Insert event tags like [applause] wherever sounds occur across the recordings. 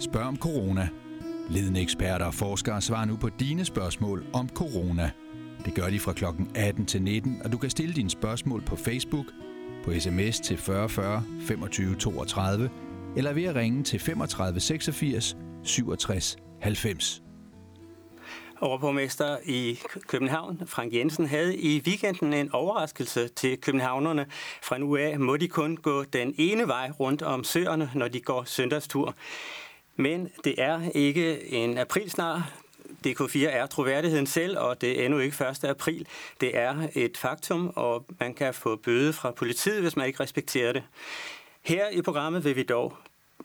Spørg om corona. Ledende eksperter og forskere svarer nu på dine spørgsmål om corona. Det gør de fra kl. 18 til 19, og du kan stille dine spørgsmål på Facebook, på sms til 4040 25 32, eller ved at ringe til 35 86 67 90. Overborgmester i København, Frank Jensen, havde i weekenden en overraskelse til københavnerne. Fra nu af må de kun gå den ene vej rundt om søerne, når de går søndagstur. Men det er ikke en aprilsnar. DK4 er troværdigheden selv, og det er endnu ikke 1. april. Det er et faktum, og man kan få bøde fra politiet, hvis man ikke respekterer det. Her i programmet vil vi dog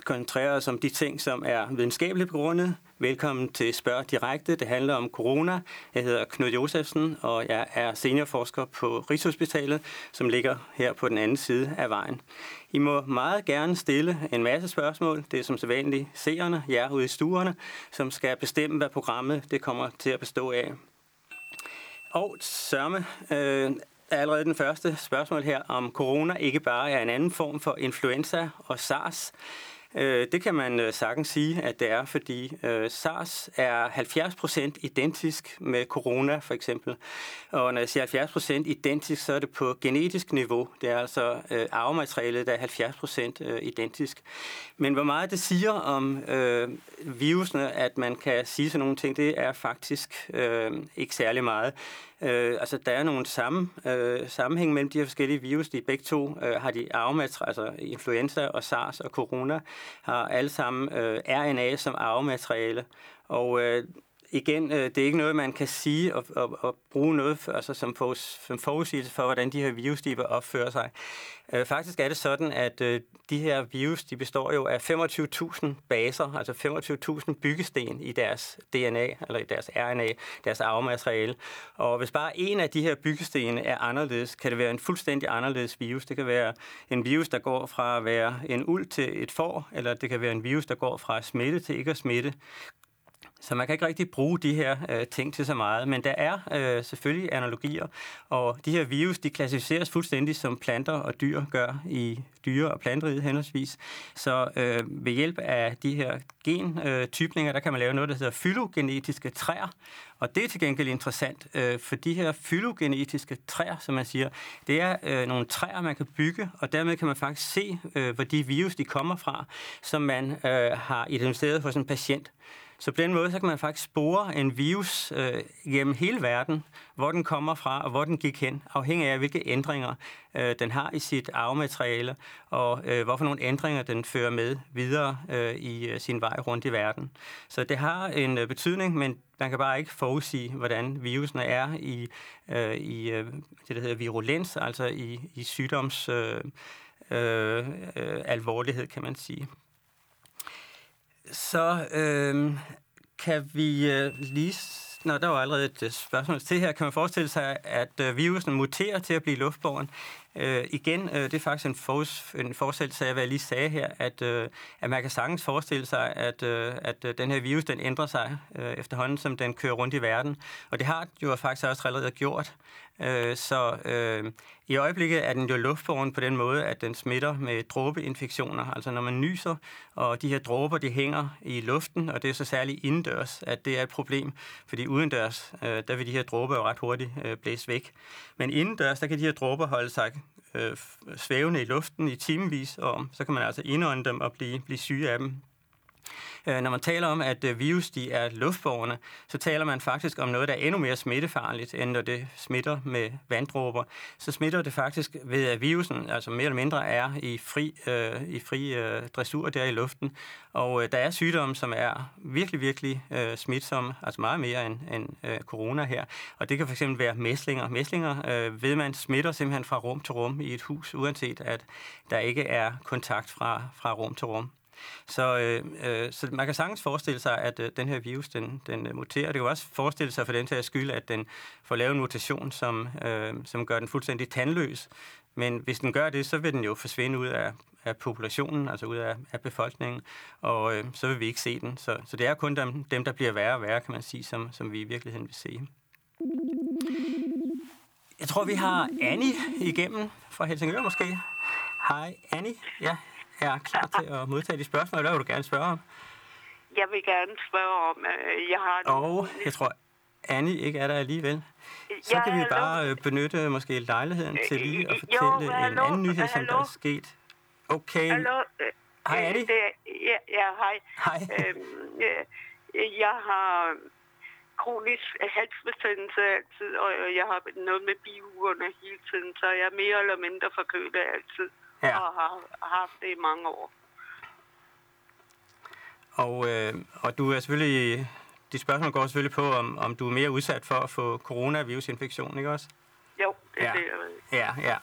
koncentrere os om de ting, som er videnskabeligt begrundet. Velkommen til Spørg Direkte. Det handler om corona. Jeg hedder Knud Josefsen, og jeg er seniorforsker på Rigshospitalet, som ligger her på den anden side af vejen. I må meget gerne stille en masse spørgsmål. Det er som sædvanligt seerne, jer ude i stuerne, som skal bestemme, hvad programmet det kommer til at bestå af. Og sørme, øh, allerede den første spørgsmål her, om corona ikke bare er en anden form for influenza og SARS. Øh, det kan man øh, sagtens sige, at det er, fordi øh, SARS er 70% identisk med corona for eksempel. Og når jeg siger 70% identisk, så er det på genetisk niveau. Det er altså øh, arvematerialet, der er 70% øh, identisk. Men hvor meget det siger om øh, virusene, at man kan sige sådan nogle ting, det er faktisk øh, ikke særlig meget. Øh, altså, der er nogle samme, øh, sammenhæng mellem de her forskellige virus. De begge to øh, har de arvemateriale, altså influenza og SARS og corona, har alle sammen øh, RNA som arvemateriale. Og øh, igen, øh, det er ikke noget, man kan sige og, og, og bruge noget for, altså som, for, som forudsigelse for, hvordan de her virustyper opfører sig. Øh, faktisk er det sådan, at øh, de her virus, de består jo af 25.000 baser, altså 25.000 byggesten i deres DNA, eller i deres RNA, deres arvemateriale. Og hvis bare en af de her byggesten er anderledes, kan det være en fuldstændig anderledes virus. Det kan være en virus, der går fra at være en uld til et får, eller det kan være en virus, der går fra at smitte til ikke at smitte. Så man kan ikke rigtig bruge de her øh, ting til så meget, men der er øh, selvfølgelig analogier, og de her virus, de klassificeres fuldstændig som planter og dyr gør i dyre- og planteriget henholdsvis. Så øh, ved hjælp af de her gentypninger, øh, der kan man lave noget, der hedder fylogenetiske træer, og det er til gengæld interessant, øh, for de her fylogenetiske træer, som man siger, det er øh, nogle træer, man kan bygge, og dermed kan man faktisk se, øh, hvor de virus, de kommer fra, som man øh, har identificeret hos en patient. Så på den måde så kan man faktisk spore en virus øh, gennem hele verden, hvor den kommer fra og hvor den gik hen, afhængig af hvilke ændringer øh, den har i sit arvemateriale, og øh, hvorfor nogle ændringer den fører med videre øh, i øh, sin vej rundt i verden. Så det har en øh, betydning, men man kan bare ikke forudsige, hvordan virusene er i, øh, i øh, det, der hedder virulens, altså i, i sygdoms øh, øh, øh, alvorlighed, kan man sige så øh, kan vi øh, lige... Nå, der var allerede et øh, spørgsmål til her. Kan man forestille sig, at øh, virusen muterer til at blive luftborgen? Øh, igen, øh, det er faktisk en, fors, en forestillelse af, hvad jeg lige sagde her, at, øh, at man kan sagtens forestille sig, at, øh, at øh, den her virus, den ændrer sig øh, efterhånden, som den kører rundt i verden. Og det har jo faktisk også allerede gjort. Øh, så øh, i øjeblikket er den jo luftbåren på den måde, at den smitter med dråbeinfektioner. Altså når man nyser, og de her dråber, de hænger i luften, og det er så særligt indendørs, at det er et problem, fordi udendørs, øh, der vil de her dråber jo ret hurtigt øh, blæse væk. Men indendørs, der kan de her dråber holde sig øh, svævende i luften i timevis, og så kan man altså indånde dem og blive, blive syge af dem. Øh, når man taler om, at øh, virus de er luftborgerne, så taler man faktisk om noget, der er endnu mere smittefarligt, end når det smitter med vanddråber. Så smitter det faktisk ved, at virusen altså mere eller mindre er i fri, øh, i fri øh, dressur der i luften. Og øh, der er sygdomme, som er virkelig, virkelig øh, smitsomme, altså meget mere end, end øh, corona her. Og det kan fx være mæslinger. Mæslinger øh, ved man smitter simpelthen fra rum til rum i et hus, uanset at der ikke er kontakt fra, fra rum til rum. Så, øh, øh, så man kan sagtens forestille sig, at øh, den her virus, den, den øh, muterer. Det kan også forestille sig for den til skyld, at den får lavet en mutation, som, øh, som gør den fuldstændig tandløs. Men hvis den gør det, så vil den jo forsvinde ud af, af populationen, altså ud af, af befolkningen, og øh, så vil vi ikke se den. Så, så det er kun dem, dem, der bliver værre og værre, kan man sige, som, som vi i virkeligheden vil se. Jeg tror, vi har Annie igennem fra Helsingør måske. Hej, Annie. Ja, er klar til at modtage de spørgsmål. Hvad vil du gerne spørge om? jeg vil gerne spørge om, øh, jeg har... Og jeg tror, Annie ikke er der alligevel. Så Ja, kan vi hallo? bare øh, benytte måske lejligheden til Øh, lige at jo, fortælle en hallo? anden nyhed, som der Hallo? er sket. Okay. Hallo? øh, Hej, øh, Annie. Det, ja, ja, hej. Hej. Øhm, øh, jeg har kronisk halsbetændelse altid, og jeg har noget med biugerne hele tiden, så jeg er mere eller mindre forkølet altid, Ja. og har haft det i mange år. Og, øh, og du er selvfølgelig... De spørgsmål går selvfølgelig på, om, om du er mere udsat for at få coronavirusinfektion, ikke også? Jo, det er Ja. det, jeg ved. Ja, ja.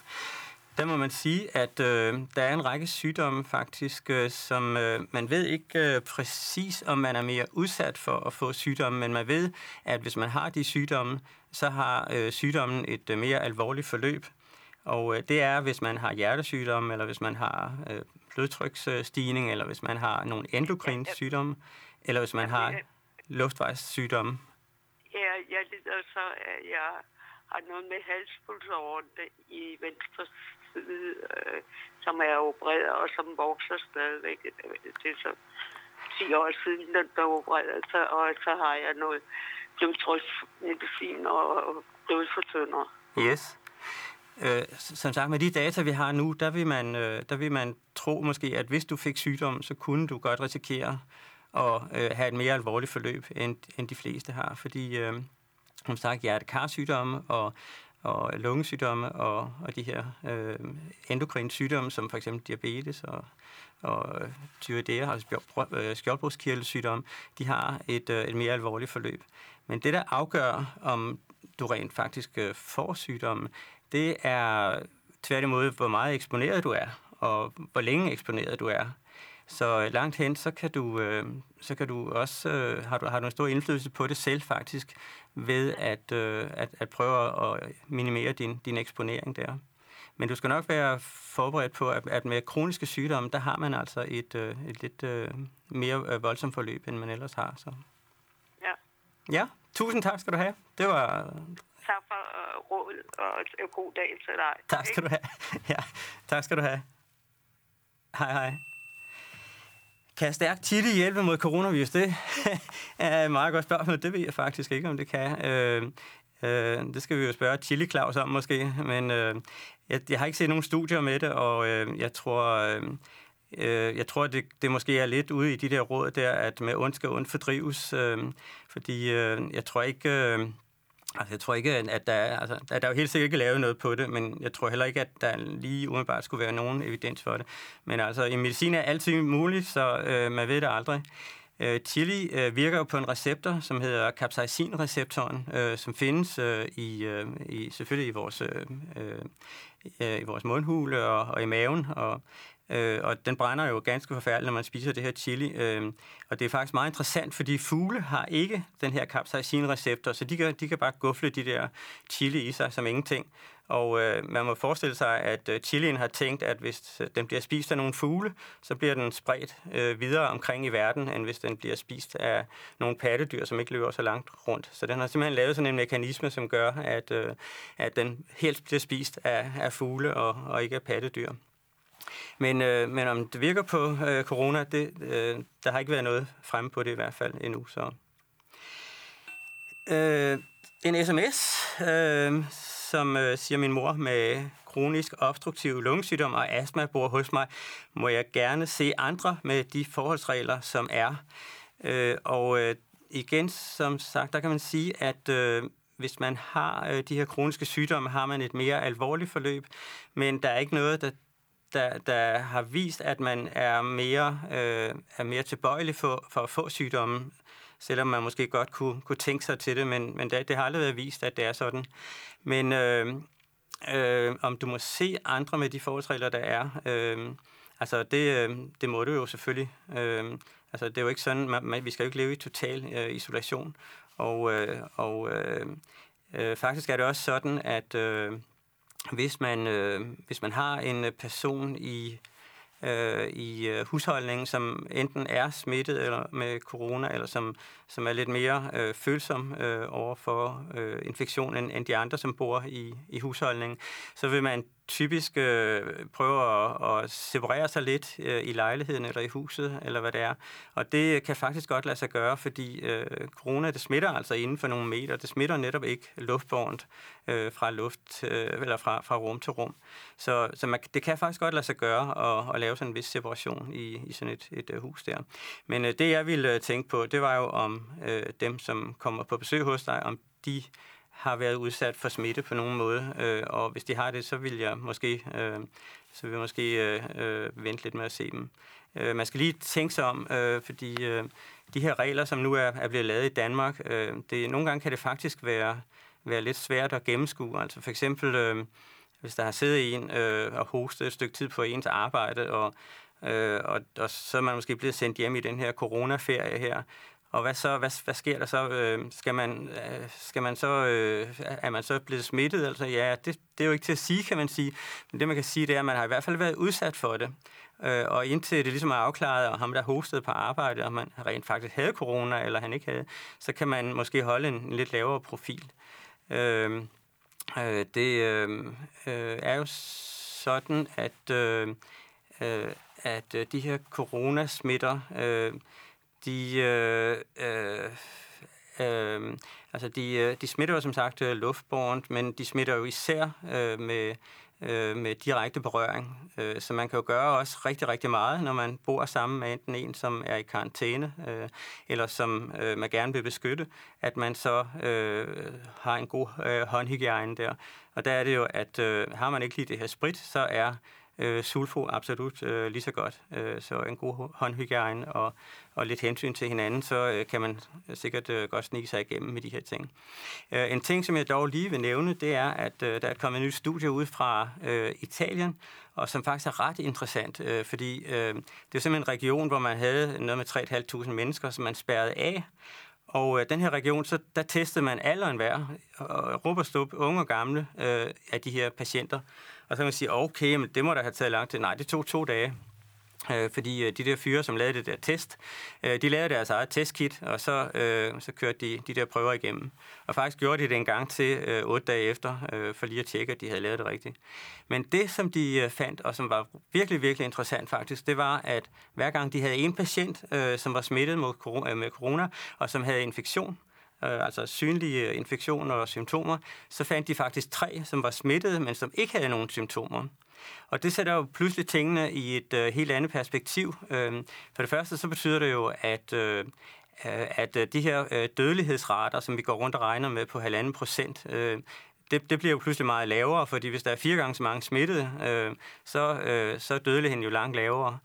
Der må man sige, at øh, der er en række sygdomme faktisk, øh, som øh, man ved ikke øh, præcis, om man er mere udsat for at få sygdomme, men man ved, at hvis man har de sygdomme, så har øh, sygdommen et øh, mere alvorligt forløb. Og øh, det er, hvis man har hjertesygdomme, eller hvis man har øh, blodtryksstigning, eller hvis man har nogle endokrine sygdomme, eller hvis man har luftvejssygdomme. Ja, jeg lider så, at jeg har noget med halspulsåren i venstre side, øh, som er opereret og som vokser stadigvæk. Det er så 10 år siden, den blev opereret, så, og så har jeg noget blodtryksmedicin og blodfortynder. Yes. Øh, som sagt, med de data, vi har nu, der vil, man, øh, der vil man tro måske, at hvis du fik sygdom, så kunne du godt risikere at øh, have et mere alvorligt forløb, end, end de fleste har. Fordi, øh, som sagt, hjertekarsygdomme og, og lungesygdomme og, og de her øh, endokrine sygdomme, som for eksempel diabetes og, og øh, altså skjold- øh, skjoldbruskkirtelsygdomme, de har et, øh, et mere alvorligt forløb. Men det, der afgør, om du rent faktisk øh, får sygdommen, det er tværtimod, hvor meget eksponeret du er, og hvor længe eksponeret du er. Så langt hen, så kan du, øh, så kan du også, øh, har, du, har du en stor indflydelse på det selv faktisk, ved at, øh, at, at prøve at minimere din, din eksponering der. Men du skal nok være forberedt på, at, at med kroniske sygdomme, der har man altså et, øh, et lidt øh, mere voldsomt forløb, end man ellers har. Så. Ja. Ja, tusind tak skal du have. Det var... Tak for uh, rådet, og en god dag til dig. Tak skal du have. [laughs] Ja, tak skal du have. Hej, hej. Kan stærk titte hjælpe mod coronavirus? Det [laughs] er et meget godt spørgsmål. Det ved jeg faktisk ikke, om det kan. Øh, øh, det skal vi jo spørge Chili Claus om måske. Men øh, jeg, jeg har ikke set nogen studier med det, og øh, jeg tror... Øh, Øh, jeg tror, det, det måske er lidt ude i de der råd der, at med ondt skal ondt fordrives, øh, fordi øh, jeg tror ikke... Øh, Altså, jeg tror ikke, at der er, altså, at der er jo helt sikkert ikke lavet noget på det, men jeg tror heller ikke, at der lige umiddelbart skulle være nogen evidens for det. Men altså, i medicin er altid muligt, så øh, man ved det aldrig. Øh, chili øh, virker jo på en receptor, som hedder capsaicin-receptoren, øh, som findes øh, i, øh, i, selvfølgelig i vores, øh, øh, i vores mundhule og, og i maven, og Øh, og den brænder jo ganske forfærdeligt, når man spiser det her chili. Øh, og det er faktisk meget interessant, fordi fugle har ikke den her capsaicin-receptor, så de kan, de kan bare gufle de der chili i sig som ingenting. Og øh, man må forestille sig, at øh, chilien har tænkt, at hvis øh, den bliver spist af nogle fugle, så bliver den spredt øh, videre omkring i verden, end hvis den bliver spist af nogle pattedyr, som ikke løber så langt rundt. Så den har simpelthen lavet sådan en mekanisme, som gør, at, øh, at den helt bliver spist af, af fugle og, og ikke af pattedyr. Men, øh, men om det virker på øh, corona, det, øh, der har ikke været noget fremme på det i hvert fald endnu. Så. Øh, en sms, øh, som øh, siger min mor med kronisk obstruktiv lungesygdom og astma bor hos mig, må jeg gerne se andre med de forholdsregler, som er. Øh, og øh, igen, som sagt, der kan man sige, at øh, hvis man har øh, de her kroniske sygdomme, har man et mere alvorligt forløb, men der er ikke noget, der der, der har vist, at man er mere, øh, er mere tilbøjelig for, for at få sygdommen, selvom man måske godt kunne, kunne tænke sig til det, men, men det, det har aldrig været vist, at det er sådan. Men øh, øh, om du må se andre med de forholdsregler, der er, øh, altså det, øh, det må du jo selvfølgelig. Øh, altså det er jo ikke sådan, man, man, vi skal jo ikke leve i total øh, isolation. Og, øh, og øh, øh, faktisk er det også sådan, at... Øh, hvis man, øh, hvis man har en øh, person i, øh, i øh, husholdningen, som enten er smittet eller med corona, eller som, som er lidt mere øh, følsom øh, over for øh, infektion end, end de andre, som bor i, i husholdningen, så vil man typisk øh, prøve at, at separere sig lidt øh, i lejligheden eller i huset, eller hvad det er. Og det kan faktisk godt lade sig gøre, fordi øh, corona, det smitter altså inden for nogle meter. Det smitter netop ikke luftbårent øh, fra luft, øh, eller fra, fra rum til rum. Så, så man, det kan faktisk godt lade sig gøre at, at lave sådan en vis separation i, i sådan et, et øh, hus der. Men øh, det, jeg ville øh, tænke på, det var jo om øh, dem, som kommer på besøg hos dig, om de har været udsat for smitte på nogen måde, øh, og hvis de har det, så vil jeg måske, øh, så vil jeg måske øh, øh, vente lidt med at se dem. Øh, man skal lige tænke sig om, øh, fordi øh, de her regler, som nu er, er blevet lavet i Danmark, øh, det, nogle gange kan det faktisk være, være lidt svært at gennemskue. Altså for eksempel, øh, hvis der har siddet en øh, og hostet et stykke tid på ens arbejde, og, øh, og, og så er man måske blevet sendt hjem i den her coronaferie her, og hvad så? Hvad, hvad sker der så? Øh, skal man, øh, skal man så, øh, er man så blevet smittet? Altså, ja, det, det er jo ikke til at sige, kan man sige. Men det, man kan sige, det er, at man har i hvert fald været udsat for det. Øh, og indtil det ligesom er afklaret, og ham, der hostede på arbejde, om man rent faktisk havde corona, eller han ikke havde, så kan man måske holde en, en lidt lavere profil. Øh, øh, det øh, øh, er jo sådan, at, øh, øh, at øh, de her coronasmitter... Øh, de, øh, øh, øh, altså de, øh, de smitter jo som sagt øh, luftbårent, men de smitter jo især øh, med, øh, med direkte berøring. Øh, så man kan jo gøre også rigtig, rigtig meget, når man bor sammen med enten en, som er i karantæne, øh, eller som øh, man gerne vil beskytte, at man så øh, har en god øh, håndhygiejne der. Og der er det jo, at øh, har man ikke lige det her sprit, så er øh, sulfo absolut øh, lige så godt. Øh, så en god håndhygiejne og, og lidt hensyn til hinanden, så øh, kan man sikkert øh, godt snige sig igennem med de her ting. Øh, en ting, som jeg dog lige vil nævne, det er, at øh, der er kommet et nyt studie ud fra øh, Italien, og som faktisk er ret interessant, øh, fordi øh, det er simpelthen en region, hvor man havde noget med 3.500 mennesker, som man spærrede af, og øh, den her region, så der testede man alle og og råb og stup, unge og gamle, øh, af de her patienter. Og så kan man sige, okay, men det må da have taget lang tid. Nej, det tog to dage. Øh, fordi øh, de der fyre, som lavede det der test, øh, de lavede deres eget testkit, og så, øh, så kørte de de der prøver igennem. Og faktisk gjorde de det en gang til øh, otte dage efter, øh, for lige at tjekke, at de havde lavet det rigtigt. Men det, som de øh, fandt, og som var virkelig, virkelig interessant faktisk, det var, at hver gang de havde en patient, øh, som var smittet mod corona, øh, med corona, og som havde infektion, øh, altså synlige infektioner og symptomer, så fandt de faktisk tre, som var smittede, men som ikke havde nogen symptomer. Og det sætter jo pludselig tingene i et øh, helt andet perspektiv. Øh, for det første så betyder det jo, at øh, at øh, de her øh, dødelighedsrater, som vi går rundt og regner med på halvanden procent, øh, det, det bliver jo pludselig meget lavere, fordi hvis der er fire gange så mange smittede, øh, så, øh, så er dødeligheden jo langt lavere.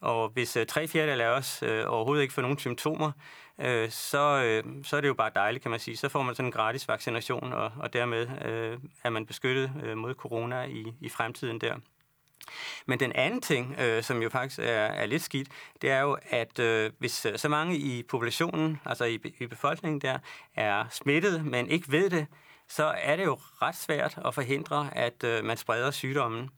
Og hvis øh, tre fjerdedel af os øh, overhovedet ikke får nogen symptomer, øh, så, øh, så er det jo bare dejligt, kan man sige. Så får man sådan en gratis vaccination, og, og dermed øh, er man beskyttet øh, mod corona i, i fremtiden der. Men den anden ting, øh, som jo faktisk er, er lidt skidt, det er jo, at øh, hvis øh, så mange i populationen, altså i, i befolkningen der, er smittet, men ikke ved det, så er det jo ret svært at forhindre, at øh, man spreder sygdommen.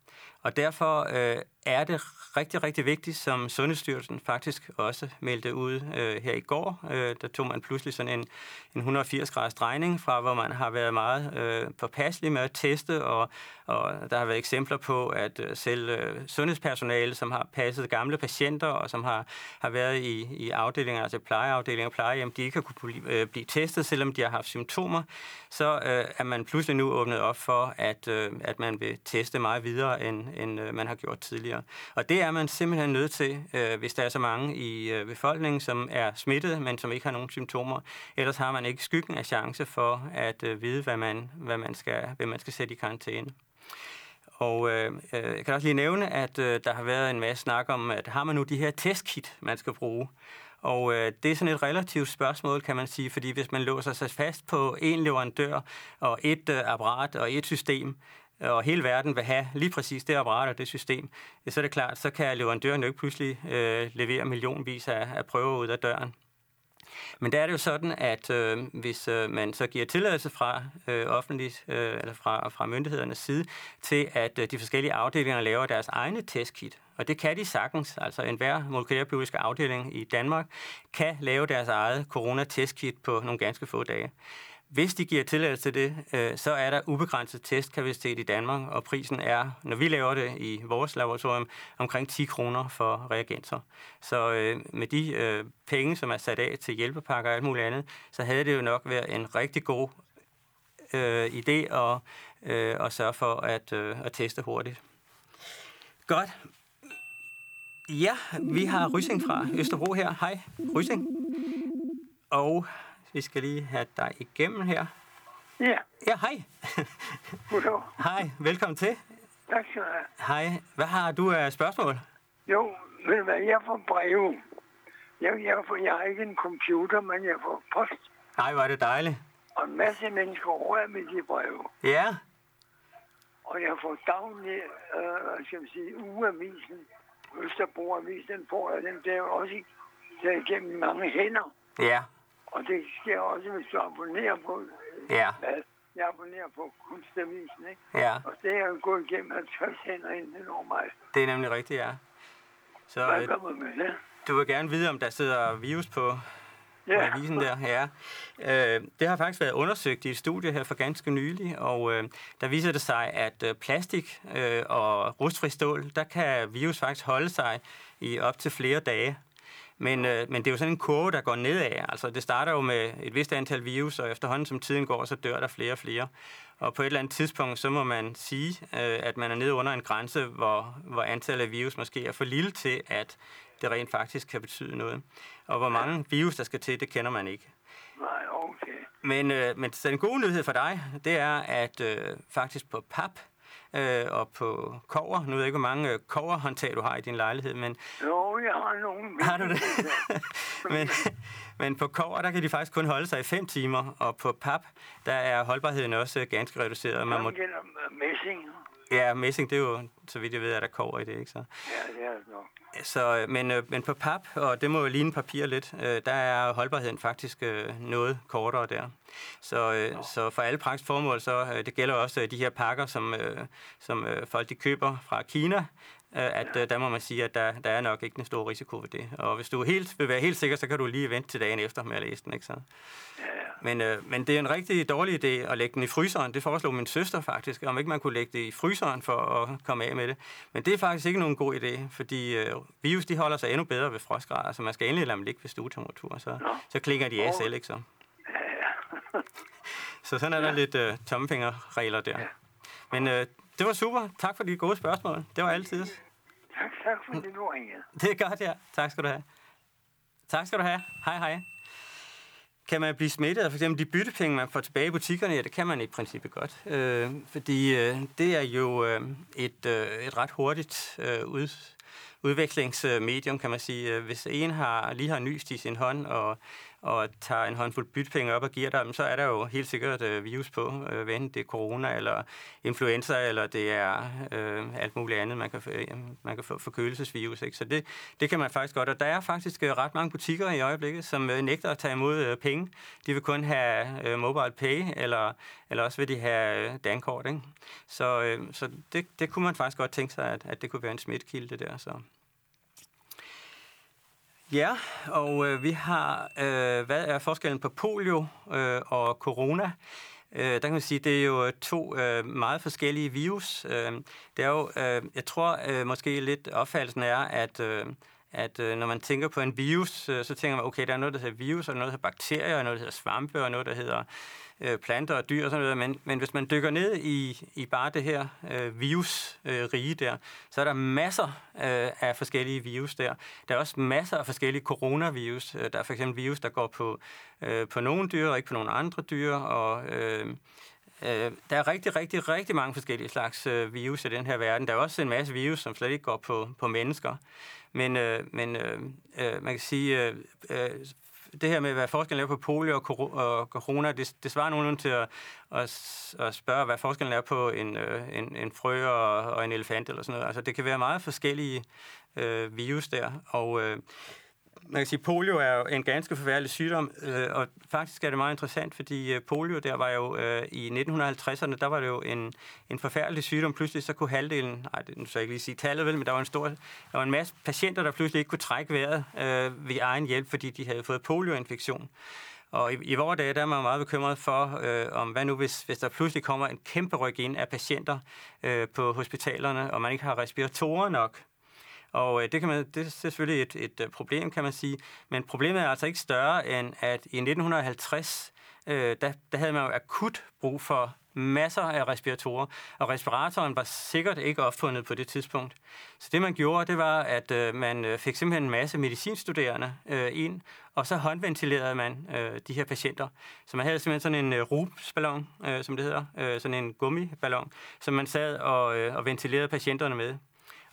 Og derfor øh, er det rigtig, rigtig vigtigt, som Sundhedsstyrelsen faktisk også meldte ud øh, her i går. Øh, der tog man pludselig sådan en, en 180-graders drejning fra, hvor man har været meget øh, påpasselig med at teste, og, og der har været eksempler på, at øh, selv øh, sundhedspersonale, som har passet gamle patienter, og som har, har været i, i afdelinger, altså plejeafdelinger og plejehjem, de ikke har kunne blive, øh, blive testet, selvom de har haft symptomer, så øh, er man pludselig nu åbnet op for, at, øh, at man vil teste meget videre, end, end øh, man har gjort tidligere. Og det er man simpelthen nødt til, øh, hvis der er så mange i øh, befolkningen, som er smittet, men som ikke har nogen symptomer. Ellers har man ikke skyggen af chance for at øh, vide, hvad man, hvad man skal, hvem man skal sætte i karantæne. Og øh, øh, jeg kan også lige nævne, at øh, der har været en masse snak om, at har man nu de her testkit, man skal bruge, og øh, det er sådan et relativt spørgsmål, kan man sige, fordi hvis man låser sig fast på en leverandør og et øh, apparat og et system, og hele verden vil have lige præcis det apparat og det system, så er det klart, så kan leverandøren jo ikke pludselig øh, levere millionvis af, af prøver ud af døren. Men der er det jo sådan, at øh, hvis øh, man så giver tilladelse fra øh, offentligt øh, eller fra, fra myndighedernes side til, at øh, de forskellige afdelinger laver deres egne testkit, og det kan de sagtens, altså enhver molekylærbiologisk afdeling i Danmark kan lave deres eget coronatestkit på nogle ganske få dage hvis de giver tilladelse til det, øh, så er der ubegrænset testkapacitet i Danmark, og prisen er, når vi laver det i vores laboratorium, omkring 10 kroner for reagenser. Så øh, med de øh, penge, som er sat af til hjælpepakker og alt muligt andet, så havde det jo nok været en rigtig god øh, idé at, øh, at sørge for at, øh, at teste hurtigt. Godt. Ja, vi har Rysing fra Østerbro her. Hej, Rysing. Og vi skal lige have dig igennem her. Ja. Ja, hej. Goddag. hej, velkommen til. Tak skal du have. Hej, hvad har du af spørgsmål? Jo, ved du hvad, jeg får breve. Jeg, jeg, får, jeg har ikke en computer, men jeg får post. Nej, var det dejligt. Og en masse mennesker rører med de breve. Ja, Og jeg får daglig, øh, skal man sige, ugeavisen, Østerbro-avisen, den får jeg, den jo også taget igennem mange hænder. ja, Og det sker også, hvis du abonnerer på, ja, hvad? Jeg abonnerer på Kunstavisen, ikke? ja. Og det er jo gået igennem 50 hænder inden over mig. Det er nemlig rigtigt, ja. Så Hvad øh, gør man med det? du vil gerne vide, om der sidder virus på, på Ja, avisen der. Ja. Øh, det har faktisk været undersøgt i et studie her for ganske nylig, og øh, der viser det sig, at øh, plastik øh, og rustfri stål, der kan virus faktisk holde sig i op til flere dage. Men, øh, men det er jo sådan en kurve, der går nedad. Altså, det starter jo med et vist antal virus, og efterhånden som tiden går, så dør der flere og flere. Og på et eller andet tidspunkt, så må man sige, øh, at man er nede under en grænse, hvor, hvor antallet af virus måske er for lille til, at det rent faktisk kan betyde noget. Og hvor mange virus, der skal til, det kender man ikke. nej, okay. Men, øh, men den gode nyhed for dig, det er, at øh, faktisk på pap øh, og på kover, nu ved jeg ikke, hvor mange øh, koverhåndtag du har i din lejlighed, men Jo, jeg har nogen. har du det? men, men på kover, der kan de faktisk kun holde sig i 5 timer, og på pap, der er holdbarheden også øh, ganske reduceret. Man må, gælder messing. ja, messing, det er jo, så vidt jeg ved, at der kover i det, ikke så? Ja, det er det nok. Så, øh, men, øh, men på pap, og det må jo ligne papir lidt, øh, der er holdbarheden faktisk noget kortere der. Så, så for alle praktiske formål, så det gælder også de her pakker, som, som folk de køber fra Kina, at øh, der må man sige, at der, der er nok ikke en stor risiko ved det. Og hvis du helt, vil være helt sikker, så kan du lige vente til dagen efter med at læse den, ikke så? Men, øh, men det er en rigtig dårlig idé at lægge den i fryseren. Det foreslog min søster faktisk, om ikke man kunne lægge det i fryseren for at komme af med det. Men det er faktisk ikke nogen god idé, fordi øh, virus de holder sig endnu bedre ved frostgrader, så man skal endelig lade dem ligge ved stuetemperatur, så, så klinger de af selv, ikke så? [laughs] Så sådan er der lidt øh, tommefingerregler der. Men øh, det var super. Tak for de gode spørgsmål. Det var altid. Tak, tak fordi du ringede. [laughs] Det er godt, ja. Tak skal du have. Tak skal du have. Hej, hej. Kan man blive smittet af for eksempel de byttepenge, man får tilbage i butikkerne? Ja, det kan man i princippet godt. Øh, fordi øh, det er jo øh, et, øh, et ret hurtigt øh, ud, udvekslingsmedium, kan man sige. Øh, hvis en har, lige har nyst i sin hånd og, og tager en håndfuld byttepenge op og giver dem, så er der jo helt sikkert øh, virus på, øh, hvad det er corona eller influenza, eller det er øh, alt muligt andet, man kan, øh, man kan få forkølelsesvirus. Ikke? Så det, det kan man faktisk godt. Og der er faktisk øh, ret mange butikker i øjeblikket, som øh, nægter at tage imod øh, penge. De vil kun have øh, mobile pay, eller, eller også vil de have øh, dankort. Ikke? Så, øh, så det, det kunne man faktisk godt tænke sig, at, at det kunne være en smittekilde der. Så. Ja, og øh, vi har, øh, hvad er forskellen på polio øh, og corona? Øh, der kan man sige, det er jo øh, to øh, meget forskellige virus. Øh, det er jo, øh, jeg tror øh, måske lidt opfattelsen er, at, øh, at øh, når man tænker på en virus, øh, så tænker man, okay, der er noget, der hedder virus, og noget, der hedder bakterier, og noget, der hedder svampe, og noget, der hedder øh, planter og dyr og sådan noget. Men, men hvis man dykker ned i, i bare det her øh, virusrige øh, der, så er der masser øh, af forskellige virus der. Der er også masser af forskellige coronavirus. Øh, der er for eksempel virus, der går på, øh, på nogle dyr og ikke på nogle andre dyr, og øh, Øh, der er rigtig, rigtig, rigtig mange forskellige slags øh, virus i den her verden. Der er også en masse virus, som slet ikke går på, på mennesker. Men, øh, men øh, øh, man kan sige, øh, øh, det her med, hvad forskellen er på polio og, corona, det, det svarer nogenlunde til at, at, at spørge, hvad forskellen er på en, øh, en, en frø og, og en elefant eller sådan noget. Altså, det kan være meget forskellige øh, virus der, og øh, man kan sige, polio er jo en ganske forfærdelig sygdom, øh, og faktisk er det meget interessant, fordi øh, polio, der var jo øh, i 1950'erne, der var det jo en, en forfærdelig sygdom. Pludselig så kunne halvdelen, nej, det nu skal jeg ikke lige sige tallet vel, men der var en stor, der var en masse patienter, der pludselig ikke kunne trække vejret øh, ved egen hjælp, fordi de havde fået polioinfektion. Og i, i vores dage, der er man meget bekymret for, øh, om hvad nu, hvis, hvis der pludselig kommer en kæmpe ryg ind af patienter øh, på hospitalerne, og man ikke har respiratorer nok. Og øh, det, kan man, det er selvfølgelig et, et øh, problem, kan man sige. Men problemet er altså ikke større, end at i 1950, øh, der, der havde man jo akut brug for masser af respiratorer, og respiratoren var sikkert ikke opfundet på det tidspunkt. Så det man gjorde, det var, at øh, man øh, fik simpelthen en masse medicinstuderende øh, ind, og så håndventilerede man øh, de her patienter. Så man havde simpelthen sådan en øh, rubsballon, øh, som det hedder, øh, sådan en gummiballon, som man sad og, øh, og ventilerede patienterne med.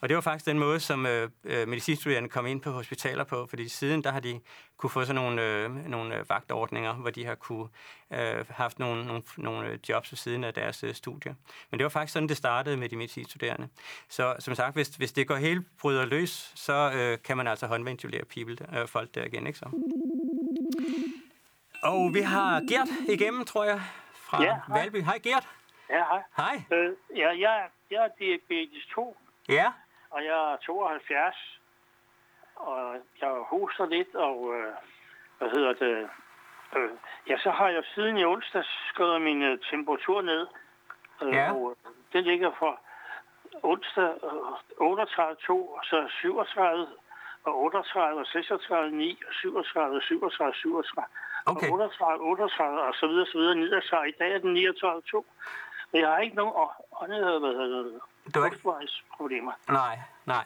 Og det var faktisk den måde, som øh, øh, medicinstuderende kom ind på hospitaler på, fordi siden der har de kunne få sådan nogle, øh, nogle øh, vagtordninger, hvor de har kunne øh, haft nogle, nogle, nogle øh, jobs ved siden af deres øh, studie. Men det var faktisk sådan, det startede med de medicinstuderende. Så som sagt, hvis, hvis det går helt bryder løs, så øh, kan man altså håndventilere people, øh, folk der igen, ikke så? Og vi har Gert igennem, tror jeg, fra ja, Valby. Hej Gert. Ja, hej. Hej. Øh, ja, jeg, jeg er diabetes 2. Ja og jeg er 72, og jeg hoster lidt, og øh, hvad hedder det? Øh, ja, så har jeg siden i onsdag skrevet min øh, temperatur ned, øh, ja. og øh, den ligger fra onsdag øh, 38,2, og så 37, og 38, og 36, 9, og 37, 37, 37, okay. og 38, 38, og så videre, så videre, ned så i dag er den 39,2. Men jeg har ikke nogen åndet, hvad hedder det, du har problemer. Nej, nej.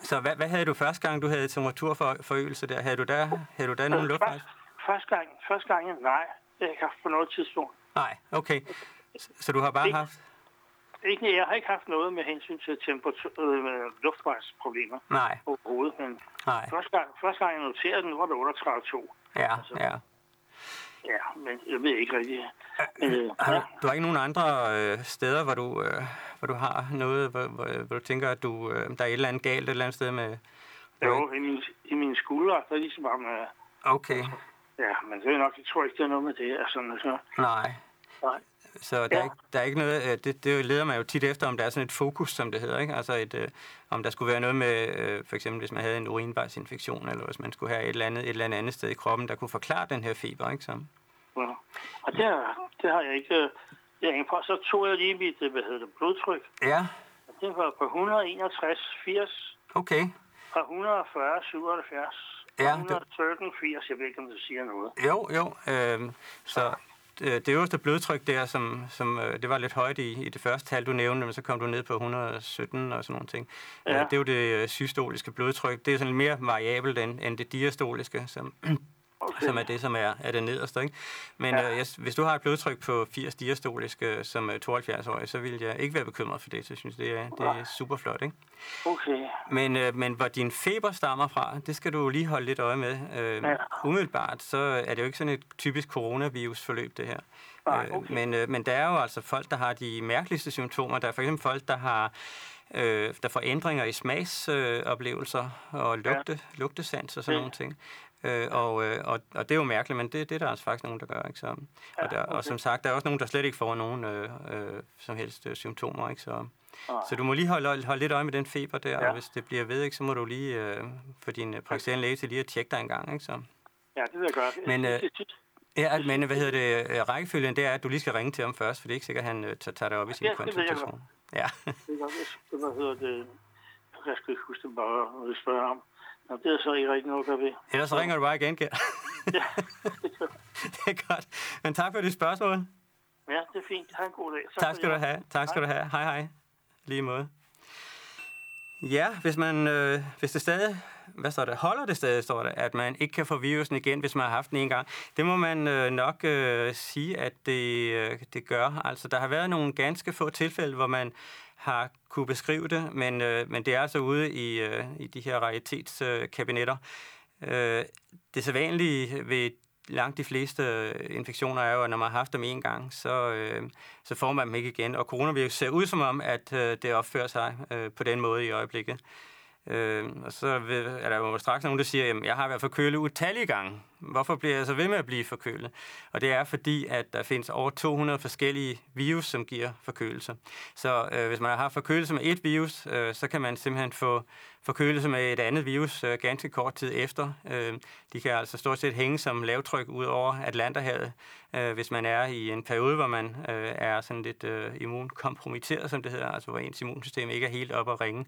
Så hvad, hvad havde du første gang, du havde temperaturforøgelse der? Havde du der, havde du der nogen luftvejs? Første gang, første gang, nej. Det har jeg ikke haft på noget tidspunkt. Nej, okay. Så du har bare ikke, haft... Ikke, jeg har ikke haft noget med hensyn til temperatur, øh, luftvejsproblemer Nej. overhovedet, men Nej. Første, gang, første gang jeg noterede den, var det 38,2. Ja, altså, ja. Ja, men jeg ved ikke rigtigt. Men, øh, har du, du har ikke nogen andre øh, steder, hvor du, øh, hvor du har noget, hvor, hvor, hvor du tænker, at du, øh, der er et eller andet galt et eller andet sted med... Jo, i min, i mine skuldre, der er ligesom bare med... Okay. Ja, men det er nok, jeg tror ikke, det er noget med det. Altså, altså. Nej. Nej. Så der, ja. er ikke, der er ikke noget, øh, det, det leder man jo tit efter, om der er sådan et fokus, som det hedder, ikke? Altså et, øh, om der skulle være noget med, øh, for eksempel hvis man havde en urinvejsinfektion, eller hvis man skulle have et eller andet, et eller andet sted i kroppen, der kunne forklare den her feber, ikke? Så. Ja. Og det, det har jeg ikke, ikke på. Så tog jeg lige mit, hvad hedder det, blodtryk. Ja. Og det var på 161, 80. Okay. Og 140, 77. Ja, 117, 80. Jeg ved ikke, om det siger noget. Jo, jo. Øh, så Øh, det øverste blodtryk der, som, som øh, det var lidt højt i, i det første tal, du nævnte, men så kom du ned på 117 og sådan nogle ting. Ja. Øh, det er jo det systoliske blodtryk. Det er sådan lidt mere variabelt end, end det diastoliske, som. Som er det, som er, er det nederste. Ikke? Men ja. øh, jeg, hvis du har et blodtryk på 80 diastolisk øh, som 72-årig, så vil jeg ikke være bekymret for det. Så jeg synes, det er, det er super flot. Ikke? Okay. Men, øh, men hvor din feber stammer fra, det skal du lige holde lidt øje med. Øh, ja. Umiddelbart, så er det jo ikke sådan et typisk coronavirus-forløb, det her. Øh, okay. øh, men, øh, men der er jo altså folk, der har de mærkeligste symptomer. Der er for eksempel folk, der har øh, der får ændringer i smagsoplevelser øh, og lugte, ja. lugtesans og sådan ja. nogle ting. Øh, og, øh, og, og det er jo mærkeligt, men det, det er der altså faktisk nogen, der gør. Ikke? Så, og, der, og som sagt, der er også nogen, der slet ikke får nogen øh, øh, som helst øh, symptomer. Ikke? Så, så du må lige holde, holde lidt øje med den feber der, ja. og hvis det bliver ved, ikke, så må du lige øh, få din øh, praktiserende læge til lige at tjekke dig en gang. Ikke? Så. Ja, det vil jeg gøre. Men, øh, Ja, men hvad hedder det, øh, rækkefølgen, det er, at du lige skal ringe til ham først, for det er ikke sikkert, at han øh, tager dig op i sin ja, konsultation. Ja, det ved jeg godt. Hvad hedder det? Jeg skal ikke huske det bare at spørge ham. Nå, det er så ikke rigtig noget at ved. Ellers ringer du bare igen, Gert. ja, [laughs] det er godt. Men tak for dit spørgsmål. Ja, det er fint. Ha' en god dag. Tak, tak skal du have. Tak skal du have. Hej, hej. Lige måde. Ja, hvis man, øh, hvis det stadig, hvad står det, holder det stadig, står det, at man ikke kan få virusen igen, hvis man har haft den en gang. Det må man øh, nok øh, sige, at det, øh, det gør. Altså, der har været nogle ganske få tilfælde, hvor man har kunne beskrive det, men, øh, men det er altså ude i, øh, i de her raritetskabinetter. Øh, det sædvanlige ved langt de fleste øh, infektioner er jo, at når man har haft dem en gang, så, øh, så får man dem ikke igen. Og coronavirus ser ud som om, at øh, det opfører sig øh, på den måde i øjeblikket. Øh, og så er der jo straks nogen, der siger, at jeg har været forkølet utallige gange. Hvorfor bliver jeg så ved med at blive forkølet? Og det er fordi, at der findes over 200 forskellige virus, som giver forkølelse. Så øh, hvis man har forkølelse med et virus, øh, så kan man simpelthen få forkølelse med et andet virus øh, ganske kort tid efter. Øh, de kan altså stort set hænge som lavtryk ud over Atlanterhavet, øh, hvis man er i en periode, hvor man øh, er sådan lidt øh, immunkompromitteret, som det hedder, altså hvor ens immunsystem ikke er helt op at ringe,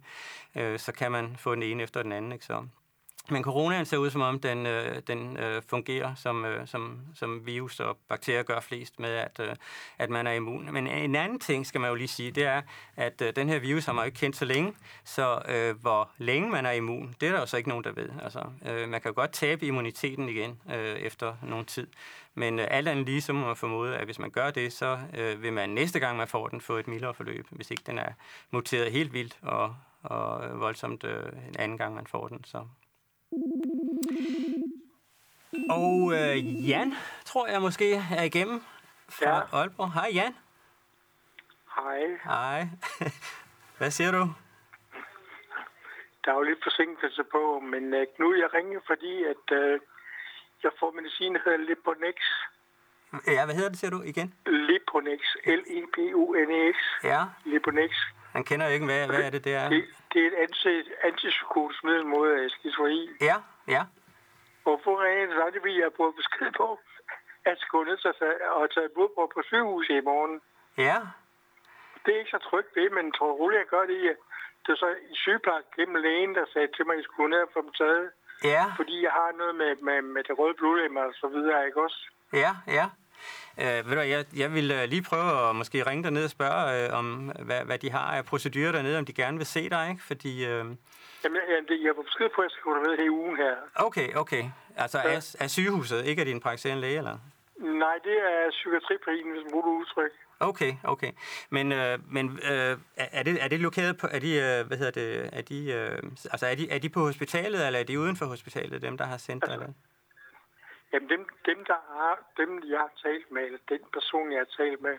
øh, så kan man få den ene efter den anden. Ikke? Så men coronaen ser ud som om, den, øh, den øh, fungerer som, øh, som, som virus og bakterier gør flest med, at, øh, at man er immun. Men en anden ting, skal man jo lige sige, det er, at øh, den her virus har man jo ikke kendt så længe, så øh, hvor længe man er immun, det er der jo så ikke nogen, der ved. Altså, øh, man kan jo godt tabe immuniteten igen øh, efter nogen tid. Men øh, alt andet lige, så må man formode, at hvis man gør det, så øh, vil man næste gang, man får den, få et mildere forløb, hvis ikke den er muteret helt vildt og, og øh, voldsomt øh, en anden gang, man får den. Så og øh, Jan, tror jeg måske er igennem fra ja. Aalborg. Hej Jan. Hej. Hej. [laughs] Hvad siger du? Der er jo lidt forsinkelse på, men uh, nu jeg ringer, fordi at uh, jeg får medicin, der hedder Liponex. Ja, hvad hedder det, siger du igen? Liponex. L-I-P-U-N-E-X. Ja. Liponex. Han kender jo ikke, hvad, hvad er det, det er? Det, det er et anti, antipsykotisk middel mod skizofreni. Ja, ja. Hvorfor ringer det så? Det vil jeg få besked på, at gå ned og tage blodprøve på sygehuset i morgen. Ja. Det er ikke så trygt ved, men tror roligt, jeg gør det. Det er så i sygepleje gennem lægen, der sagde til mig, at jeg skulle ned og få dem taget. Ja. Fordi jeg har noget med, med, med det røde blod og så videre, ikke også? Ja, ja. Øh, ved du, jeg, jeg vil uh, lige prøve at måske ringe derned og spørge, uh, om hvad, hvad de har af procedurer dernede, om de gerne vil se dig, ikke? Fordi... Uh... Jamen, jeg, jeg, var besked på, at jeg skal gå derned her ugen her. Okay, okay. Altså ja. er, er sygehuset, ikke af din praktiserende læge, eller? Nej, det er psykiatriprisen, hvis man bruger udtryk. Okay, okay. Men, øh, men øh, er, det, er det lokeret på, er de, øh, hvad hedder det, er de, øh, altså er de, er de på hospitalet, eller er de uden for hospitalet, dem der har sendt altså, dig? Jamen dem, dem, der har, dem, jeg har talt med, eller den person, jeg har talt med,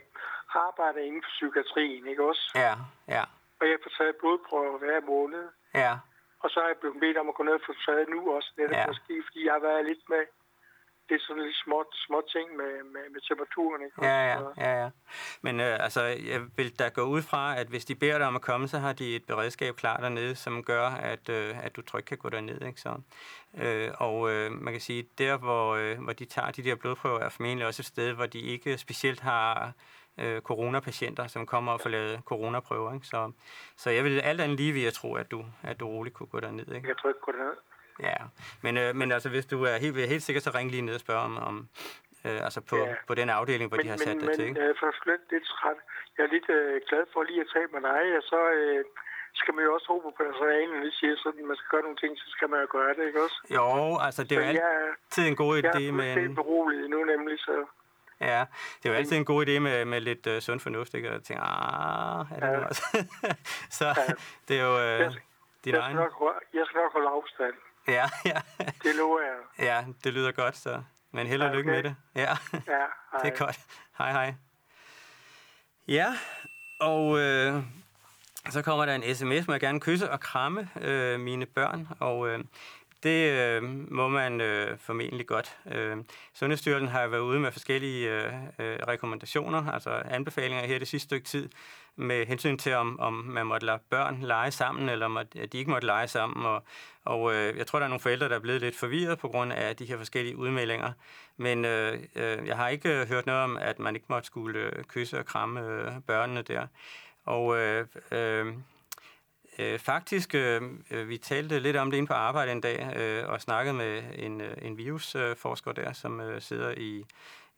arbejder inden for psykiatrien, ikke også? Ja, ja. Og jeg får taget blodprøver hver måned. Ja. Og så er jeg blevet bedt om at gå ned og få taget nu også, netop ja. måske, fordi jeg har været lidt med det er sådan lidt små, små ting med, med, med temperaturen. Ikke? Ja, ja, ja, ja. Men øh, altså, jeg vil da gå ud fra, at hvis de beder dig om at komme, så har de et beredskab klar dernede, som gør, at, øh, at du trygt kan gå derned. Ikke? Så, øh, og øh, man kan sige, der hvor, øh, hvor de tager de der blodprøver, er formentlig også et sted, hvor de ikke specielt har øh, coronapatienter, som kommer og får lavet coronaprøver. Ikke? Så, så jeg vil alt andet lige vil jeg tro, at du, at du roligt kunne gå derned. Ikke? Jeg tror ikke gå derned. Ja, men, øh, men altså, hvis du er helt, helt sikker, så ring lige ned og spørg om, om øh, altså på, ja. på den afdeling, hvor men, de har sat men, dig til. Men øh, for lidt, lidt træt. Jeg er lidt øh, glad for lige at tale med dig, og så øh, skal man jo også håbe på personalen, når de siger sådan, at man skal gøre nogle ting, så skal man jo gøre det, ikke også? Jo, altså det er jo altid en god idé. Jeg er fuldstændig beroliget nu nemlig, så... Ja, det er jo altid en god idé med, med lidt uh, sund fornuft, ikke? Og jeg tænker, ah, er det ja. også? [laughs] så ja. det er jo jeg, din jeg egen... Skal nok, jeg skal nok holde afstand. Ja, ja. Det lover jeg. Ja, det lyder godt, så. Men held og okay. lykke med det. Ja, ja det er godt. Hej, hej. Ja, og øh, så kommer der en sms, må jeg gerne kysse og kramme øh, mine børn, og øh, det øh, må man øh, formentlig godt. Øh, Sundhedsstyrelsen har været ude med forskellige øh, øh, rekommendationer, altså anbefalinger her det sidste stykke tid, med hensyn til, om, om man måtte lade børn lege sammen, eller om at de ikke måtte lege sammen. Og, og øh, jeg tror, der er nogle forældre, der er blevet lidt forvirret på grund af de her forskellige udmeldinger. Men øh, øh, jeg har ikke øh, hørt noget om, at man ikke måtte skulle øh, kysse og kramme øh, børnene der. Og øh, øh, Øh, faktisk, øh, øh, vi talte lidt om det inde på arbejde en dag, øh, og snakkede med en, øh, en virusforsker der, som øh, sidder i,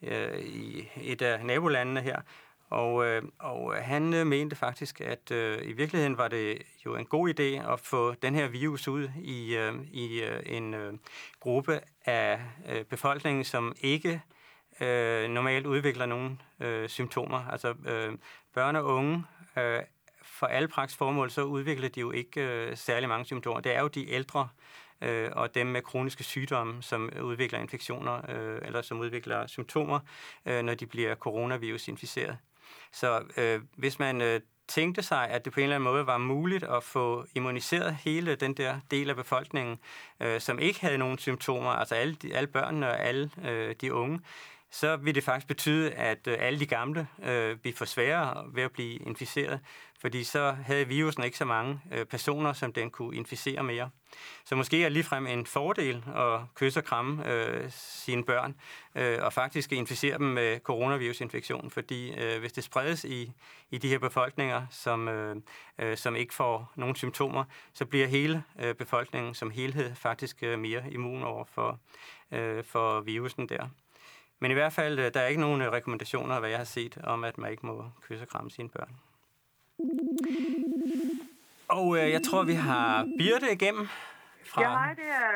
øh, i et af nabolandene her, og, øh, og han øh, mente faktisk, at øh, i virkeligheden var det jo en god idé at få den her virus ud i, øh, i øh, en øh, gruppe af øh, befolkningen, som ikke øh, normalt udvikler nogen øh, symptomer. Altså øh, børn og unge øh, for alle praks formål, så udvikler de jo ikke øh, særlig mange symptomer. Det er jo de ældre øh, og dem med kroniske sygdomme, som udvikler infektioner øh, eller som udvikler symptomer, øh, når de bliver coronavirus inficeret. Så øh, hvis man øh, tænkte sig, at det på en eller anden måde var muligt at få immuniseret hele den der del af befolkningen, øh, som ikke havde nogen symptomer, altså alle, de, alle børnene og alle øh, de unge, så vil det faktisk betyde, at øh, alle de gamle øh, bliver for sværere ved at blive inficeret, fordi så havde virusen ikke så mange øh, personer, som den kunne inficere mere. Så måske er ligefrem en fordel at kysse og kramme øh, sine børn, øh, og faktisk inficere dem med coronavirusinfektion, fordi øh, hvis det spredes i, i de her befolkninger, som, øh, øh, som ikke får nogen symptomer, så bliver hele øh, befolkningen som helhed faktisk øh, mere immun over for, øh, for virusen der. Men i hvert fald, øh, der er ikke nogen øh, rekommendationer, hvad jeg har set, om at man ikke må kysse og kramme sine børn. Og øh, jeg tror, vi har Birte igennem. Fra... Ja, hej, det er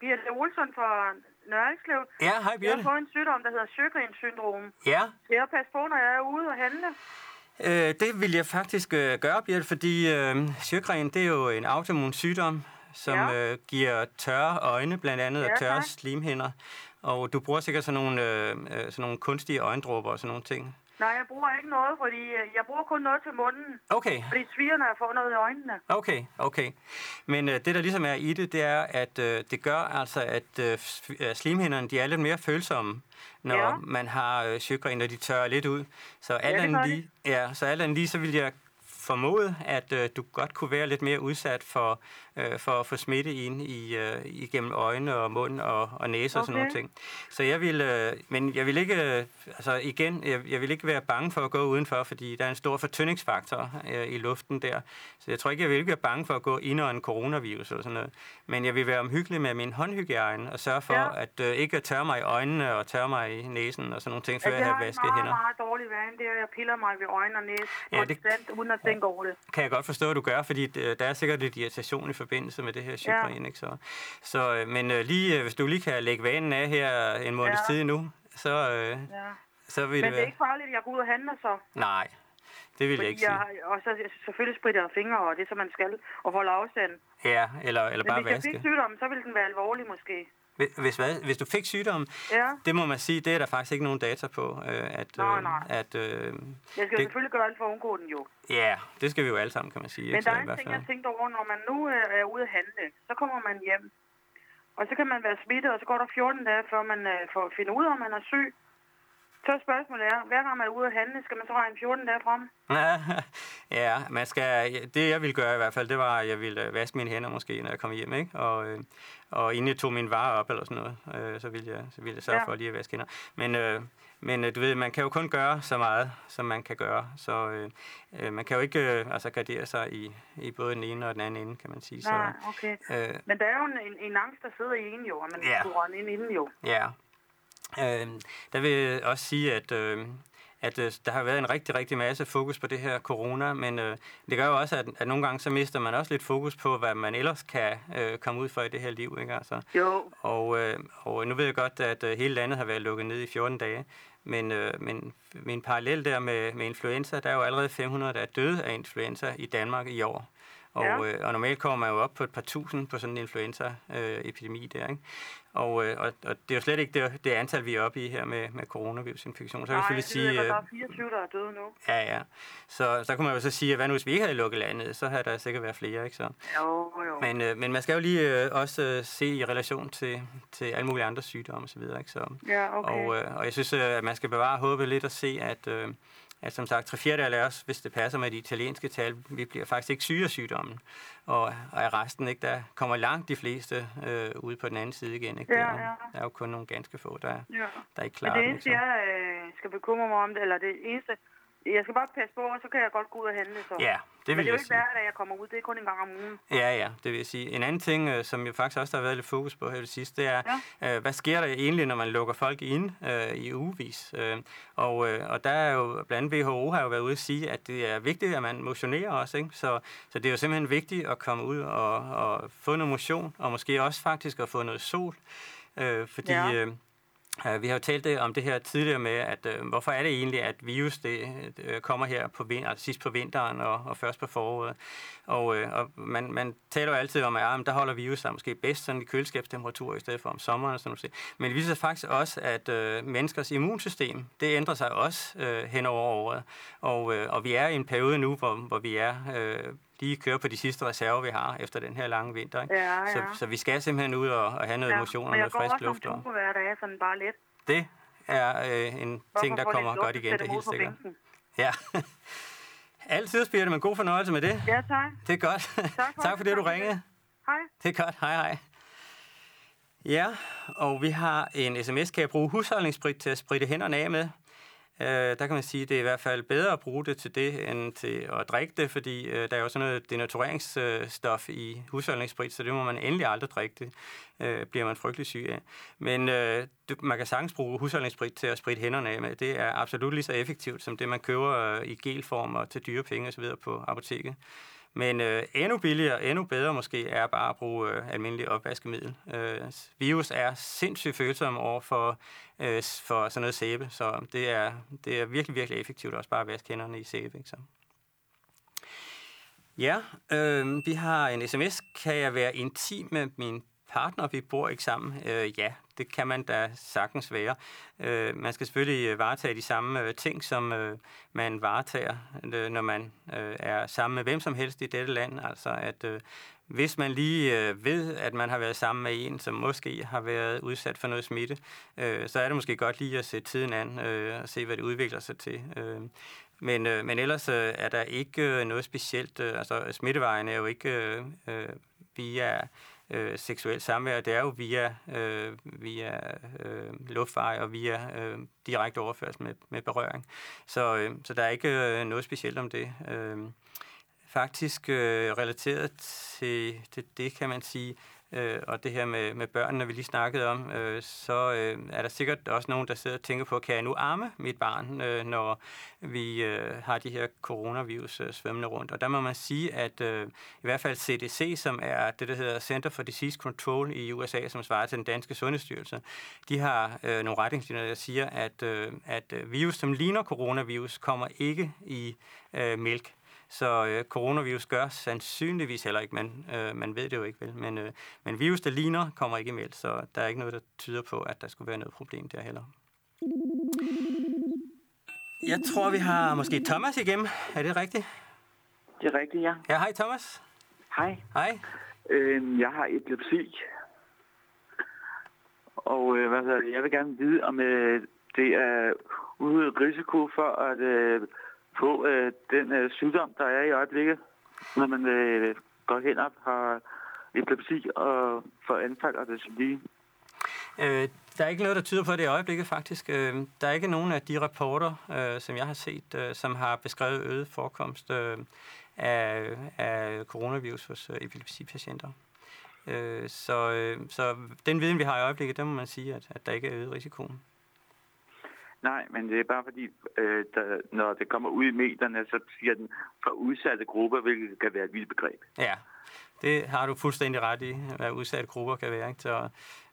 Birte Olsson fra Nørreslev. Ja, hej Birte. Jeg har fået en sygdom, der hedder Sjøgrens syndrom. Ja. Skal jeg passe på, når jeg er ude og handle? Øh, det vil jeg faktisk øh, gøre, Birte, fordi øh, Sjøgren, det er jo en autoimmun sygdom, som ja. øh, giver tørre øjne, blandt andet, ja, og tørre slimhinder. Og du bruger sikkert sådan nogle, øh, øh, sådan nogle kunstige øjendråber og sådan nogle ting. Nej, jeg bruger ikke noget, fordi øh, jeg bruger kun noget til munden. Okay. Fordi sviger, når jeg får noget i øjnene. Okay, okay. Men øh, det, der ligesom er i det, det er, at øh, det gør altså, at øh, øh slimhinderne, de er lidt mere følsomme, når ja. man har øh, sygren, og de tørrer lidt ud. Så alt ja, lige, ja, så alt lige, så vil jeg formode, at øh, du godt kunne være lidt mere udsat for, øh, for at få smitte ind i, øh, igennem øjne og mund og, og næse okay. og sådan nogle ting. Så jeg vil, øh, men jeg vil ikke, øh, altså igen, jeg, jeg vil ikke være bange for at gå udenfor, fordi der er en stor fortyndingsfaktor øh, i luften der. Så jeg tror ikke, jeg vil ikke være bange for at gå ind under en coronavirus eller sådan noget. Men jeg vil være omhyggelig med min håndhygiejne og sørge for, ja. at øh, ikke tørre mig i øjnene og tørre mig i næsen og sådan nogle ting, før ja, jeg har vasket hænder. Jeg har meget dårlig vane, det er, jeg piller mig ved øjne og næse ja, det, uden at tænke over det. Kan jeg godt forstå, at du gør, fordi øh, der er sikkert lidt irritation i forbindelse med det her chagrin, ja. ikke så? så øh, men øh, lige, hvis du lige kan lægge vanen af her en måneds ja. tid nu, så, øh, ja. så vil men det det er ikke farligt, at jeg går ud og handler så? Nej, det vil Fordi jeg ikke sige. Jeg, og så selvfølgelig spritter jeg fingre, og det som man skal, og holde afstand. Ja, eller, eller bare vaske. hvis jeg fik sygdommen, så ville den være alvorlig måske. Hvis, hvad? Hvis du fik sygdom, ja. det må man sige, det er der faktisk ikke nogen data på. Øh, at, nej, nej. At, øh, jeg skal det, selvfølgelig gøre alt for at undgå den jo. Ja, det skal vi jo alle sammen, kan man sige. Men der er en ting, jeg tænkte over, når man nu er ude at handle, så kommer man hjem. Og så kan man være smittet, og så går der 14 dage, før man øh, får finde ud af, om man er syg. Så spørgsmålet er, hver gang man er ude at handle, skal man så regne 14 dage frem? [laughs] ja, man skal, det jeg ville gøre i hvert fald, det var, at jeg ville øh, vaske mine hænder måske, når jeg kom hjem, ikke? Og, øh, og inden jeg tog mine varer op eller sådan noget, øh, så, ville jeg, så ville jeg sørge ja. for lige at vaske hænder. Men, men du ved, man kan jo kun gøre så meget, som man kan gøre, så øh, man kan jo ikke øh, altså gardere sig i, i både den ene og den anden ende, kan man sige. Nej, så, okay. Øh, men der er jo en, en angst, der sidder i en jo, og man ja. tror ind inden jo. Ja, Øh, der vil jeg også sige, at, øh, at øh, der har været en rigtig, rigtig masse fokus på det her corona, men øh, det gør jo også, at, at nogle gange så mister man også lidt fokus på, hvad man ellers kan øh, komme ud for i det her liv. Ikke? Altså, jo. Og, øh, og nu ved jeg godt, at øh, hele landet har været lukket ned i 14 dage, men, øh, men en parallel der med, med influenza, der er jo allerede 500, der er døde af influenza i Danmark i år. Og, ja. øh, og normalt kommer man jo op på et par tusind på sådan en influenza-epidemi øh, der, ikke? Og, øh, og, og det er jo slet ikke det, det antal, vi er oppe i her med, med coronavirusinfektion. Så Nej, jeg sige, er, der er 24, der er døde nu. Ja, ja. Så, så kunne man jo så sige, at hvad nu, hvis vi ikke havde lukket landet, så havde der sikkert været flere, ikke så? Jo, jo. Men, øh, men man skal jo lige øh, også øh, se i relation til, til alle mulige andre sygdomme osv., ikke så? Ja, okay. Og, øh, og jeg synes, øh, at man skal bevare håbet lidt og se, at... Øh, at som sagt, tre fjerdedel af os, hvis det passer med de italienske tal, vi bliver faktisk ikke syge af sygdommen. Og, og af resten, ikke, der kommer langt de fleste øh, ud på den anden side igen. Ikke? Ja, der, ja. der er jo kun nogle ganske få, der, ja. der er ikke klar. Men det eneste, jeg øh, skal bekymre mig om, det, eller det eneste, jeg skal bare passe på, og så kan jeg godt gå ud og handle. Så. Ja, det vil Men det er jo ikke hver at jeg kommer ud. Det er kun en gang om ugen. Ja, ja, det vil jeg sige. En anden ting, øh, som jo faktisk også har været lidt fokus på her det sidste, det er, ja. øh, hvad sker der egentlig, når man lukker folk ind øh, i ugevis? Øh, og, øh, og der er jo, blandt andet WHO har jo været ude at sige, at det er vigtigt, at man motionerer også. Ikke? Så, så det er jo simpelthen vigtigt at komme ud og, og få noget motion, og måske også faktisk at få noget sol. Øh, fordi... Ja. Øh, Øh, vi har jo talt det om det her tidligere med, at øh, hvorfor er det egentlig, at virus det, øh, kommer her på vin, altså sidst på vinteren og, og først på foråret. Og, øh, og man, man taler jo altid om, at ah, ja, der holder virus sig måske bedst sådan i køleskabstemperatur i stedet for om sommeren. Sådan noget. Men det viser faktisk også, at øh, menneskers immunsystem, det ændrer sig også øh, hen over året. Og, øh, og vi er i en periode nu, hvor, hvor vi er øh, lige kører på de sidste reserver, vi har efter den her lange vinter. Ikke? Ja, ja. Så, så vi skal simpelthen ud og, og have noget ja. motion og noget frisk luft. Og hver dag, sådan bare lidt. det er øh, en ting, der Hvorfor kommer godt igen, det er helt sikkert. [laughs] Ja. Altid, Birte, men god fornøjelse med det. Ja, tak. Det er godt. Tak for [laughs] tak det. for det, du Tak ringede. Hej. Det er godt. Hej, hej. Ja, og vi har en sms. Kan jeg bruge husholdningssprit til at spritte hænderne af med? Øh, der kan man sige, at det er i hvert fald bedre at bruge det til det, end til at drikke det, fordi øh, der er jo sådan noget denatureringsstof i husholdningssprit, så det må man endelig aldrig drikke det. Øh, bliver man frygtelig syg af. Men øh, man kan sagtens bruge husholdningssprit til at spritte hænderne af med. Det er absolut lige så effektivt som det, man køber øh, i gelform og til dyre penge osv. på apoteket. Men øh, endnu billigere, endnu bedre måske, er bare at bruge øh, almindelig opvaskemiddel. Øh, virus er sindssygt følsom over for, øh, for sådan noget sæbe, så det er, det er virkelig, virkelig effektivt også bare at vaske hænderne i sæbe. Ikke så? Ja, øh, vi har en sms. Kan jeg være intim med min partner, vi bor ikke sammen? Øh, ja, det kan man da sagtens være. Øh, man skal selvfølgelig øh, varetage de samme øh, ting, som øh, man varetager, øh, når man øh, er sammen med hvem som helst i dette land. Altså at øh, hvis man lige øh, ved, at man har været sammen med en, som måske har været udsat for noget smitte, øh, så er det måske godt lige at sætte tiden an øh, og se, hvad det udvikler sig til. Øh, men, øh, men ellers øh, er der ikke øh, noget specielt. Øh, altså smittevejen er jo ikke øh, øh via øh, seksuelt samvær, det er jo via, øh, via øh, luftveje og via øh, direkte overførsel med, med berøring. Så, øh, så der er ikke øh, noget specielt om det. Øh, faktisk øh, relateret til, til det, kan man sige, øh, og det her med, med børnene, vi lige snakkede om, øh, så øh, er der sikkert også nogen, der sidder og tænker på, kan jeg nu arme mit barn, øh, når vi øh, har de her coronavirus øh, svømmende rundt. Og der må man sige, at øh, i hvert fald CDC, som er det, der hedder Center for Disease Control i USA, som svarer til den danske sundhedsstyrelse, de har øh, nogle retningslinjer, der siger, at, øh, at øh, virus, som ligner coronavirus, kommer ikke i øh, mælk. Så øh, coronavirus gør sandsynligvis heller ikke, men øh, man ved det jo ikke vel. Men, øh, men virus, der ligner, kommer ikke i så der er ikke noget, der tyder på, at der skulle være noget problem der heller. Jeg tror, vi har måske Thomas igennem. Er det rigtigt? Det er rigtigt, ja. Ja, hej Thomas. Hej. Hej. Øh, jeg har epilepsi. Og øh, hvad jeg vil gerne vide, om øh, det er ude risiko for at øh, på øh, den øh, sygdom, der er i øjeblikket, når man øh, går hen og har epilepsi og får anfald og det lige. Øh, der er ikke noget, der tyder på det i øjeblikket, faktisk. Øh, der er ikke nogen af de rapporter, øh, som jeg har set, øh, som har beskrevet øget forekomst øh, af, af coronavirus hos øh, epilepsipatienter. Øh, så, øh, så den viden, vi har i øjeblikket, der må man sige, at, at der ikke er øget risikoen. Nej, men det er bare fordi, øh, der, når det kommer ud i medierne, så siger den for udsatte grupper, hvilket kan være et vildt begreb. Ja, det har du fuldstændig ret i, hvad udsatte grupper kan være. Ikke? Så,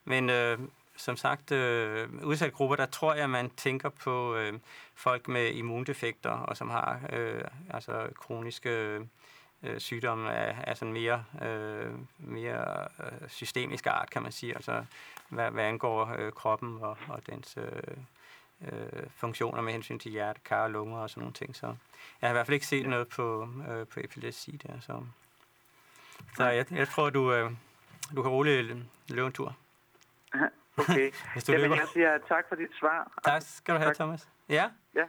men øh, som sagt, øh, udsatte grupper, der tror jeg, man tænker på øh, folk med immundefekter, og som har øh, altså kroniske øh, sygdomme af, af sådan mere, øh, mere øh, systemisk art, kan man sige. Altså, hvad, hvad angår øh, kroppen og, og dens... Øh, øh, funktioner med hensyn til hjerte, kar og lunger og sådan nogle ting. Så jeg har i hvert fald ikke set noget på, øh, på epilepsi der. Så, så jeg, jeg tror, du, øh, du kan roligt løbe en tur. [laughs] Okay. [laughs] Hvis du Jamen, løber. jeg siger tak for dit svar. Tak skal du have, Tak. Thomas. Ja? Ja.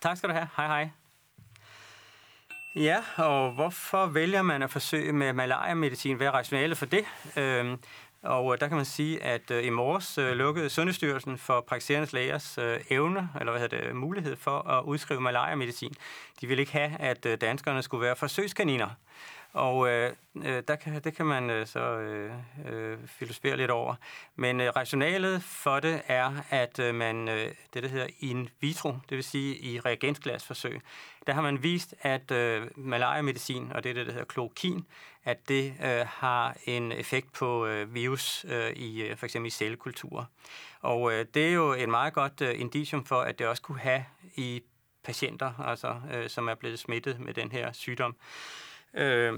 Tak skal du have. Hej hej. Ja, og hvorfor vælger man at forsøge med malaria-medicin? Hvad er rationalet for det? Øhm, og øh, der kan man sige, at øh, i morges øh, lukkede Sundhedsstyrelsen for praktiserende lægers evne, eller hvad hedder det, mulighed for at udskrive malaria-medicin. De ville ikke have, at danskerne skulle være forsøgskaniner. Og øh, der kan, det kan man øh, så øh, øh, filosofere lidt over. Men øh, rationalet for det er, at øh, man, øh, det der hedder in vitro, det vil sige i reagensglasforsøg, der har man vist, at øh, malaria-medicin og det, der hedder klokin, at det øh, har en effekt på øh, virus øh, i øh, for eksempel i cellekultur. Og øh, det er jo et meget godt øh, indicium for, at det også kunne have i patienter, altså, øh, som er blevet smittet med den her sygdom. Øh,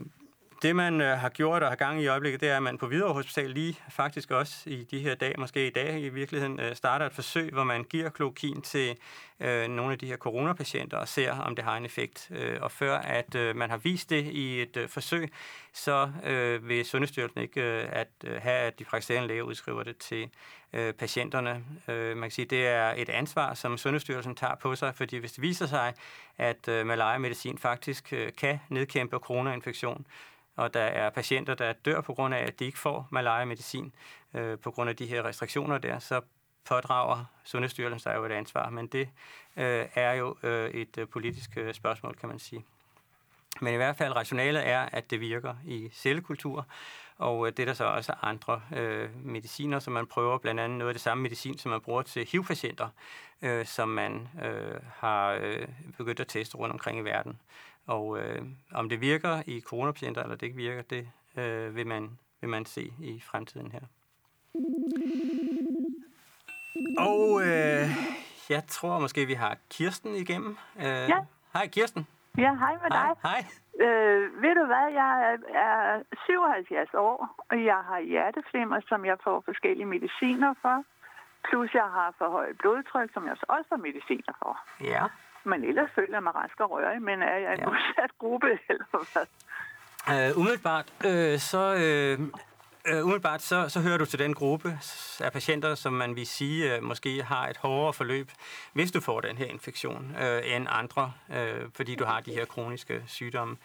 det, man øh, har gjort og har gang i øjeblikket, det er, at man på Hvidovre Hospital lige faktisk også i de her dage, måske i dag i virkeligheden, øh, starter et forsøg, hvor man giver klokin til øh, nogle af de her coronapatienter og ser, om det har en effekt. Øh, og før at øh, man har vist det i et øh, forsøg, så øh, vil Sundhedsstyrelsen ikke øh, at øh, have, at de praktiserende læger udskriver det til øh, patienterne. Øh, man kan sige, det er et ansvar, som Sundhedsstyrelsen tager på sig, fordi hvis det viser sig, at øh, malaria-medicin faktisk øh, kan nedkæmpe coronainfektion, og der er patienter, der dør på grund af, at de ikke får malaria-medicin øh, på grund af de her restriktioner der, så pådrager Sundhedsstyrelsen sig jo et ansvar, men det øh, er jo øh, et øh, politisk øh, spørgsmål, kan man sige. Men i hvert fald rationalet er, at det virker i cellekultur, og øh, det er der så også andre øh, mediciner, som man prøver, blandt andet noget af det samme medicin, som man bruger til HIV-patienter, øh, som man øh, har øh, begyndt at teste rundt omkring i verden. Og øh, om det virker i coronapatienter, eller det ikke virker, det øh, vil, man, vil man se i fremtiden her. Og øh, jeg tror måske, vi har Kirsten igennem. Øh, ja. Hej Kirsten. Ja, hej med dig. Hej. Øh, ved du hvad, jeg er 77 år, og jeg har hjerteflimmer, som jeg får forskellige mediciner for. Plus jeg har for højt blodtryk, som jeg også får mediciner for. Ja. Men ellers føler jeg mig rask og rørig, men er jeg en ja. udsat gruppe [laughs] eller hvad? Uh, umiddelbart, øh, så, øh, uh, umiddelbart så, så hører du til den gruppe af patienter, som man vil sige uh, måske har et hårdere forløb, hvis du får den her infektion, uh, end andre, uh, fordi du har de her kroniske sygdomme.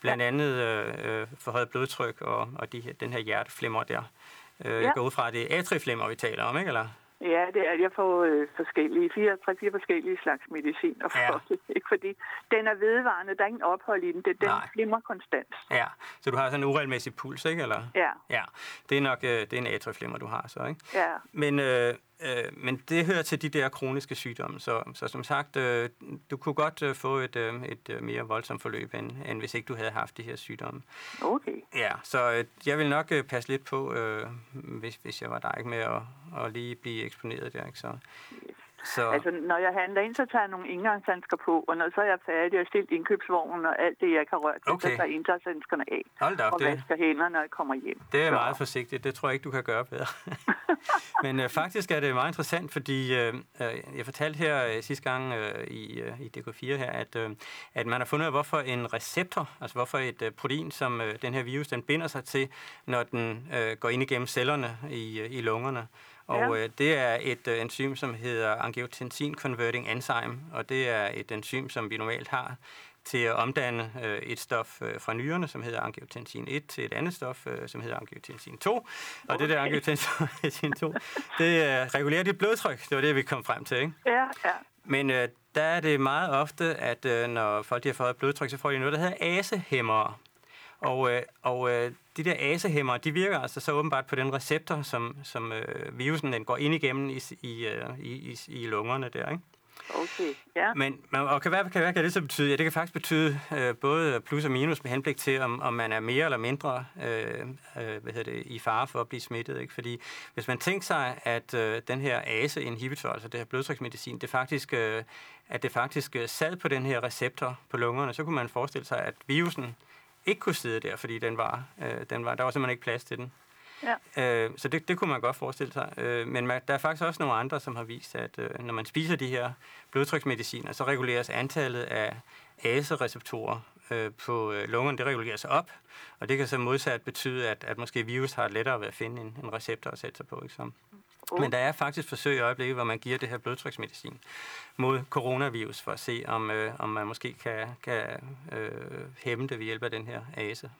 Blandt andet uh, forhøjet blodtryk og, og de her, den her hjerteflimmer der. Uh, ja. Jeg går ud fra, at det er atriflimmer, vi taler om, ikke? Eller? Ja, det er, jeg får øh, forskellige, fire, tre, fire forskellige slags medicin. Og ja. [laughs] det, ikke fordi den er vedvarende, der er ingen ophold i den, det, den flimmer konstant. Ja, så du har sådan en uregelmæssig puls, ikke? Eller? Ja. Ja, det er nok øh, det er en atrieflimmer, du har så, ikke? Ja. Men, øh, øh, men det hører til de der kroniske sygdomme, så, så som sagt, øh, du kunne godt øh, få et, øh, et øh, mere voldsomt forløb, end, end hvis ikke du havde haft de her sygdomme. Okay. Ja, så øh, jeg vil nok øh, passe lidt på, øh, hvis, hvis jeg var dig med at, at lige blive eksponeret der, ikke? Så, så... Altså, når jeg handler ind, så tager jeg nogle indgangshandsker på, og når så er jeg færdig og stillet indkøbsvognen og alt det, jeg kan røre til, okay. så tager indgangshandskerne af Hold op, og det... vasker hænderne, når jeg kommer hjem. Det er så... meget forsigtigt. Det tror jeg ikke, du kan gøre bedre. [laughs] Men øh, faktisk er det meget interessant, fordi øh, jeg fortalte her øh, sidste gang øh, i, øh, i DK4 her, at, øh, at man har fundet ud af, hvorfor en receptor, altså hvorfor et øh, protein, som øh, den her virus, den binder sig til, når den øh, går ind igennem cellerne i, øh, i lungerne. Og ja. øh, det er et øh, enzym, som hedder angiotensin converting enzyme, og det er et enzym, som vi normalt har til at omdanne øh, et stof øh, fra nyrerne, som hedder angiotensin 1, til et andet stof, øh, som hedder angiotensin 2. Og okay. det der angiotensin 2, [laughs] det øh, regulerer dit blodtryk. Det var det, vi kom frem til, ikke? Ja, ja. Men øh, der er det meget ofte, at øh, når folk har fået blodtryk, så får de noget, der hedder asehæmmere. Og, øh, og øh, de der asehæmmer, de virker altså så åbenbart på den receptor, som, som øh, virusen den går ind igennem i, i, øh, i, i, i lungerne der, ikke? Okay, ja. Men, og kan, hvad, kan, hvad kan det så betyde? Ja, det kan faktisk betyde øh, både plus og minus med henblik til, om, om man er mere eller mindre øh, øh, hvad hedder det, i fare for at blive smittet. Ikke? Fordi hvis man tænker sig, at øh, den her ASE-inhibitor, altså det her blodtryksmedicin, det faktisk, øh, at det faktisk sad på den her receptor på lungerne, så kunne man forestille sig, at virusen ikke kunne sidde der, fordi den var, øh, den var, der var simpelthen ikke plads til den. Ja. Øh, så det, det kunne man godt forestille sig. Øh, men man, der er faktisk også nogle andre, som har vist, at øh, når man spiser de her blodtryksmediciner, så reguleres antallet af ASE-receptorer øh, på øh, lungerne, det reguleres op, og det kan så modsat betyde, at, at måske virus har lettere ved at finde en, en receptor at sætte sig på. Ikke så? Uh. Men der er faktisk forsøg i øjeblikket, hvor man giver det her blodtryksmedicin mod coronavirus, for at se, om, øh, om man måske kan, kan øh, hæmme det ved hjælp af den her ASE.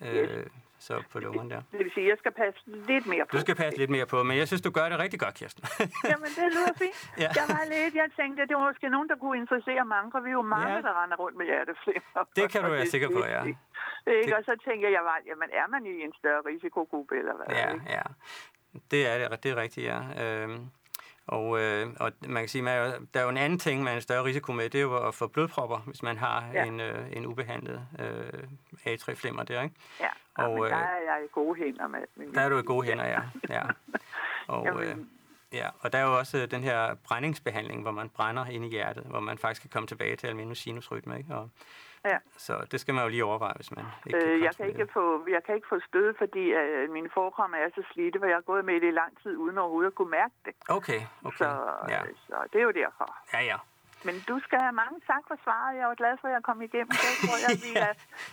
Øh, yes. Så på lungerne der. Det vil sige, at jeg skal passe lidt mere på. Du skal passe lidt mere på, men jeg synes, du gør det rigtig godt, Kirsten. [laughs] Jamen, det lyder fint. ja. Jeg var lidt, jeg tænkte, at det var måske nogen, der kunne interessere mange, for vi er jo mange, ja. der render rundt med hjerteflimmer. Det kan du være sikker på, ja. Ikke? Det... Og så tænker jeg jamen er man i en større risikogruppe, eller hvad? Ja, ja. Det er det, det er rigtigt, ja. Øhm, og, øh, og man kan sige, man, der er jo en anden ting, man er en større risiko med, det er jo at få blodpropper, hvis man har ja. en, øh, en ubehandlet øh, A3-flimmer der, ikke? Ja, og, men der øh, er jeg i gode hænder med. Min der er du i gode hænder, ja. ja. Og, øh, ja, og der er jo også den her brændingsbehandling, hvor man brænder ind i hjertet, hvor man faktisk kan komme tilbage til almindelig sinusrytme, ikke? Og, Ja. Så det skal man jo lige overveje, hvis man ikke øh, kan jeg, kan ikke få, jeg kan ikke få stød, fordi øh, mine forkromme er så slidte, for jeg har gået med det i lang tid, uden overhovedet at kunne mærke det. Okay, okay. Så, ja. så det er jo derfor. Ja, ja. Men du skal have mange tak for svaret. Jeg er glad for, at jeg kom igennem det. Jeg tror, jeg, vi [laughs] er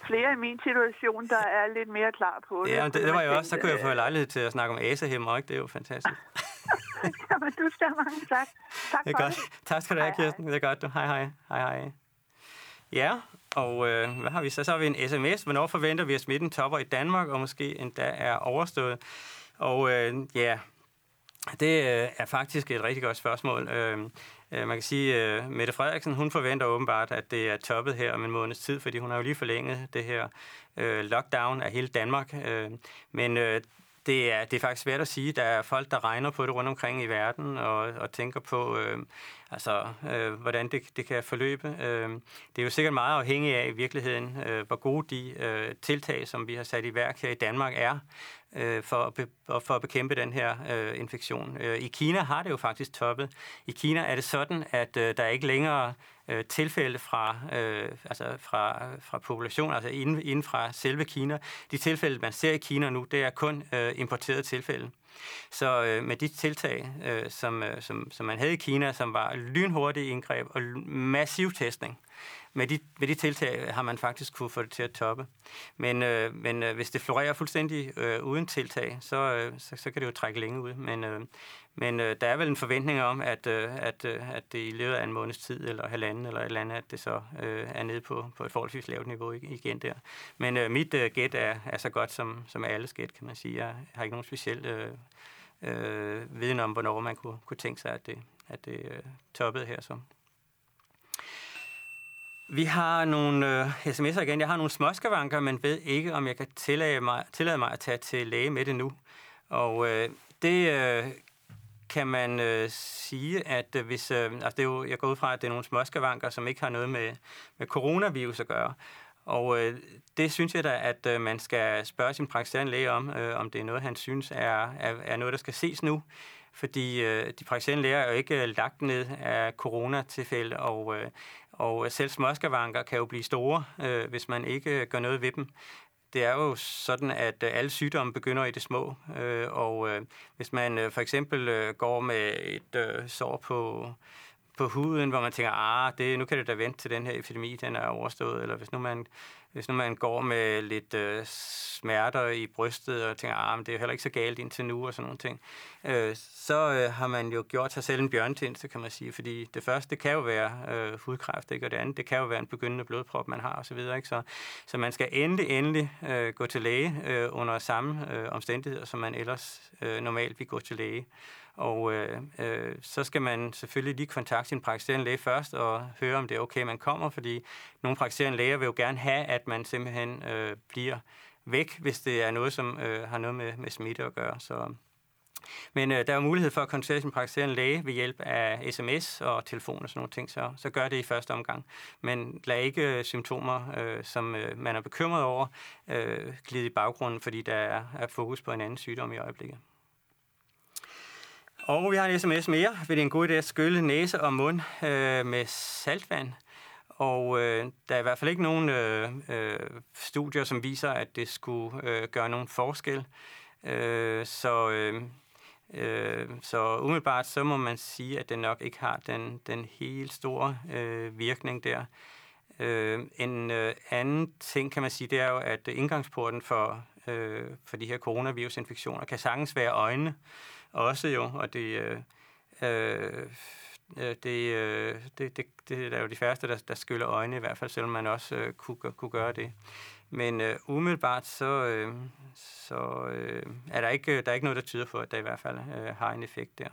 flere i min situation, der er lidt mere klar på det. Ja, det, det var jeg også. Så kunne jeg få lejlighed til at snakke om asehæmmer, ikke? Det er jo fantastisk. [laughs] [laughs] Jamen, du skal have mange tak. Tak det er for godt. det. Tak skal du have, Kirsten. Det er godt. Du. Hej, hej. Hej, hej. Ja, og øh, hvad har vi så? Så har vi en sms. Hvornår forventer vi, at smitten topper i Danmark, og måske endda er overstået? Og øh, ja, det øh, er faktisk et rigtig godt spørgsmål. Øh, øh, man kan sige, at øh, Mette Frederiksen, hun forventer åbenbart, at det er toppet her om en måneds tid, fordi hun har jo lige forlænget det her øh, lockdown af hele Danmark. Øh, men øh, det er, det er faktisk svært at sige. Der er folk, der regner på det rundt omkring i verden og, og tænker på, øh, altså, øh, hvordan det, det kan forløbe. Øh, det er jo sikkert meget afhængigt af i virkeligheden, øh, hvor gode de øh, tiltag, som vi har sat i værk her i Danmark, er øh, for, at be, for at bekæmpe den her øh, infektion. Øh, I Kina har det jo faktisk toppet. I Kina er det sådan, at øh, der ikke længere øh, tilfælde fra, øh, altså fra, fra populationen, altså inden, inden fra selve Kina. De tilfælde, man ser i Kina nu, det er kun øh, importerede tilfælde. Så øh, med de tiltag, øh, som, øh, som, som man havde i Kina, som var lynhurtige indgreb og massiv testning, med de, med de tiltag øh, har man faktisk kunne få det til at toppe. Men, øh, men øh, hvis det florerer fuldstændig øh, uden tiltag, så, øh, så, så kan det jo trække længe ud. Men, øh, men øh, der er vel en forventning om, at, øh, at, øh, at det i løbet af en måneds tid, eller halvanden, eller et eller andet, at det så øh, er nede på, på et forholdsvis lavt niveau igen der. Men øh, mit øh, gæt er, er så godt som, som alles gæt, kan man sige. Jeg har ikke nogen speciel øh, øh, viden om, hvornår man kunne, kunne tænke sig, at det, at det øh, toppede her så. Vi har nogle øh, sms'er igen. Jeg har nogle småskavanker, men ved ikke, om jeg kan tillade mig, tillade mig at tage til læge med det nu. Og øh, det øh, kan man øh, sige, at øh, hvis... Øh, altså det er jo, jeg går ud fra, at det er nogle småskavanker, som ikke har noget med, med coronavirus at gøre. Og øh, det synes jeg da, at øh, man skal spørge sin praktiserende læge om, øh, om det er noget, han synes er, er, er noget, der skal ses nu. Fordi øh, de praktiserende læger er jo ikke øh, lagt ned af coronatilfælde, og, øh, og øh, selv småskavanker kan jo blive store, øh, hvis man ikke øh, gør noget ved dem. Det er jo sådan, at øh, alle sygdomme begynder i det små, øh, og øh, hvis man øh, for eksempel øh, går med et øh, sår på på huden, hvor man tænker, ah, det, nu kan det da vente til den her epidemi, den er overstået, eller hvis nu man, hvis nu man går med lidt øh, smerter i brystet, og tænker, ah, men det er jo heller ikke så galt indtil nu, og sådan nogle ting, øh, så øh, har man jo gjort sig selv en bjørntjeneste, kan man sige, fordi det første, det kan jo være øh, hudkræft, ikke? og det andet, det kan jo være en begyndende blodprop, man har, osv., ikke? Så, så man skal endelig, endelig øh, gå til læge øh, under samme øh, omstændigheder, som man ellers øh, normalt vil gå til læge. Og øh, øh, så skal man selvfølgelig lige kontakte sin praktiserende læge først og høre, om det er okay, man kommer, fordi nogle praktiserende læger vil jo gerne have, at man simpelthen øh, bliver væk, hvis det er noget, som øh, har noget med, med smitte at gøre. Så, men øh, der er mulighed for at kontakte sin praktiserende læge ved hjælp af sms og telefon og sådan nogle ting, så, så gør det i første omgang. Men lad ikke øh, symptomer, øh, som øh, man er bekymret over, øh, glide i baggrunden, fordi der er, er fokus på en anden sygdom i øjeblikket. Og vi har en sms mere. Vil det en god idé at skylle næse og mund øh, med saltvand? Og øh, der er i hvert fald ikke nogen øh, øh, studier, som viser, at det skulle øh, gøre nogen forskel. Øh, så, øh, øh, så umiddelbart så må man sige, at det nok ikke har den, den helt store øh, virkning der. Øh, en øh, anden ting kan man sige, det er jo, at indgangsporten for, øh, for de her coronavirusinfektioner kan sagtens være øjnene også jo, og det, øh, øh, øh, det, øh, det, det, det er jo de færreste, der, der skyller øjne i hvert fald, selvom man også øh, kunne, kunne gøre det. Men øh, umiddelbart så, øh, så øh, er der ikke, der er ikke noget, der tyder på, at det i hvert fald øh, har en effekt der.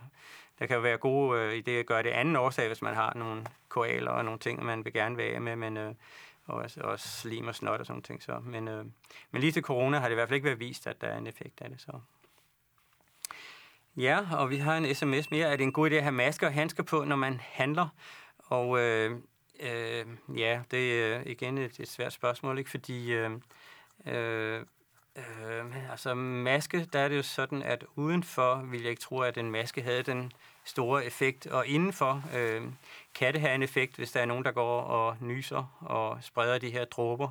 Der kan jo være gode øh, idéer at gøre det anden årsag, hvis man har nogle koaler og nogle ting, man vil gerne være med, men, øh, og også, også slim og snot og sådan ting. Så. Men, øh, men lige til corona har det i hvert fald ikke været vist, at der er en effekt af det. Så. Ja, og vi har en sms mere. Er det en god idé at have masker og handsker på, når man handler? Og øh, øh, ja, det er igen et, et svært spørgsmål, ikke? fordi øh, øh, øh, altså maske, der er det jo sådan, at udenfor vil jeg ikke tro, at en maske havde den store effekt, og indenfor øh, kan det have en effekt, hvis der er nogen, der går og nyser og spreder de her dråber.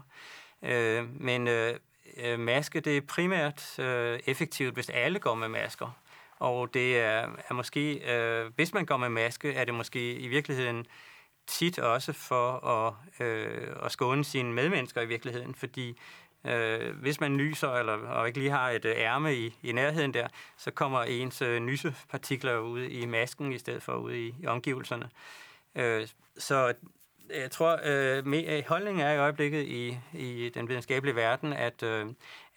Øh, men øh, øh maske, det er primært øh, effektivt, hvis alle går med masker. Og det er, er måske, øh, hvis man går med maske, er det måske i virkeligheden tit også for at, øh, at skåne sine medmennesker i virkeligheden, fordi øh, hvis man nyser eller, og ikke lige har et øh, ærme i, i nærheden der, så kommer ens øh, nysepartikler ud i masken i stedet for ud i, i omgivelserne. Øh, så jeg tror, øh, med, holdningen er i øjeblikket i, i den videnskabelige verden, at, øh,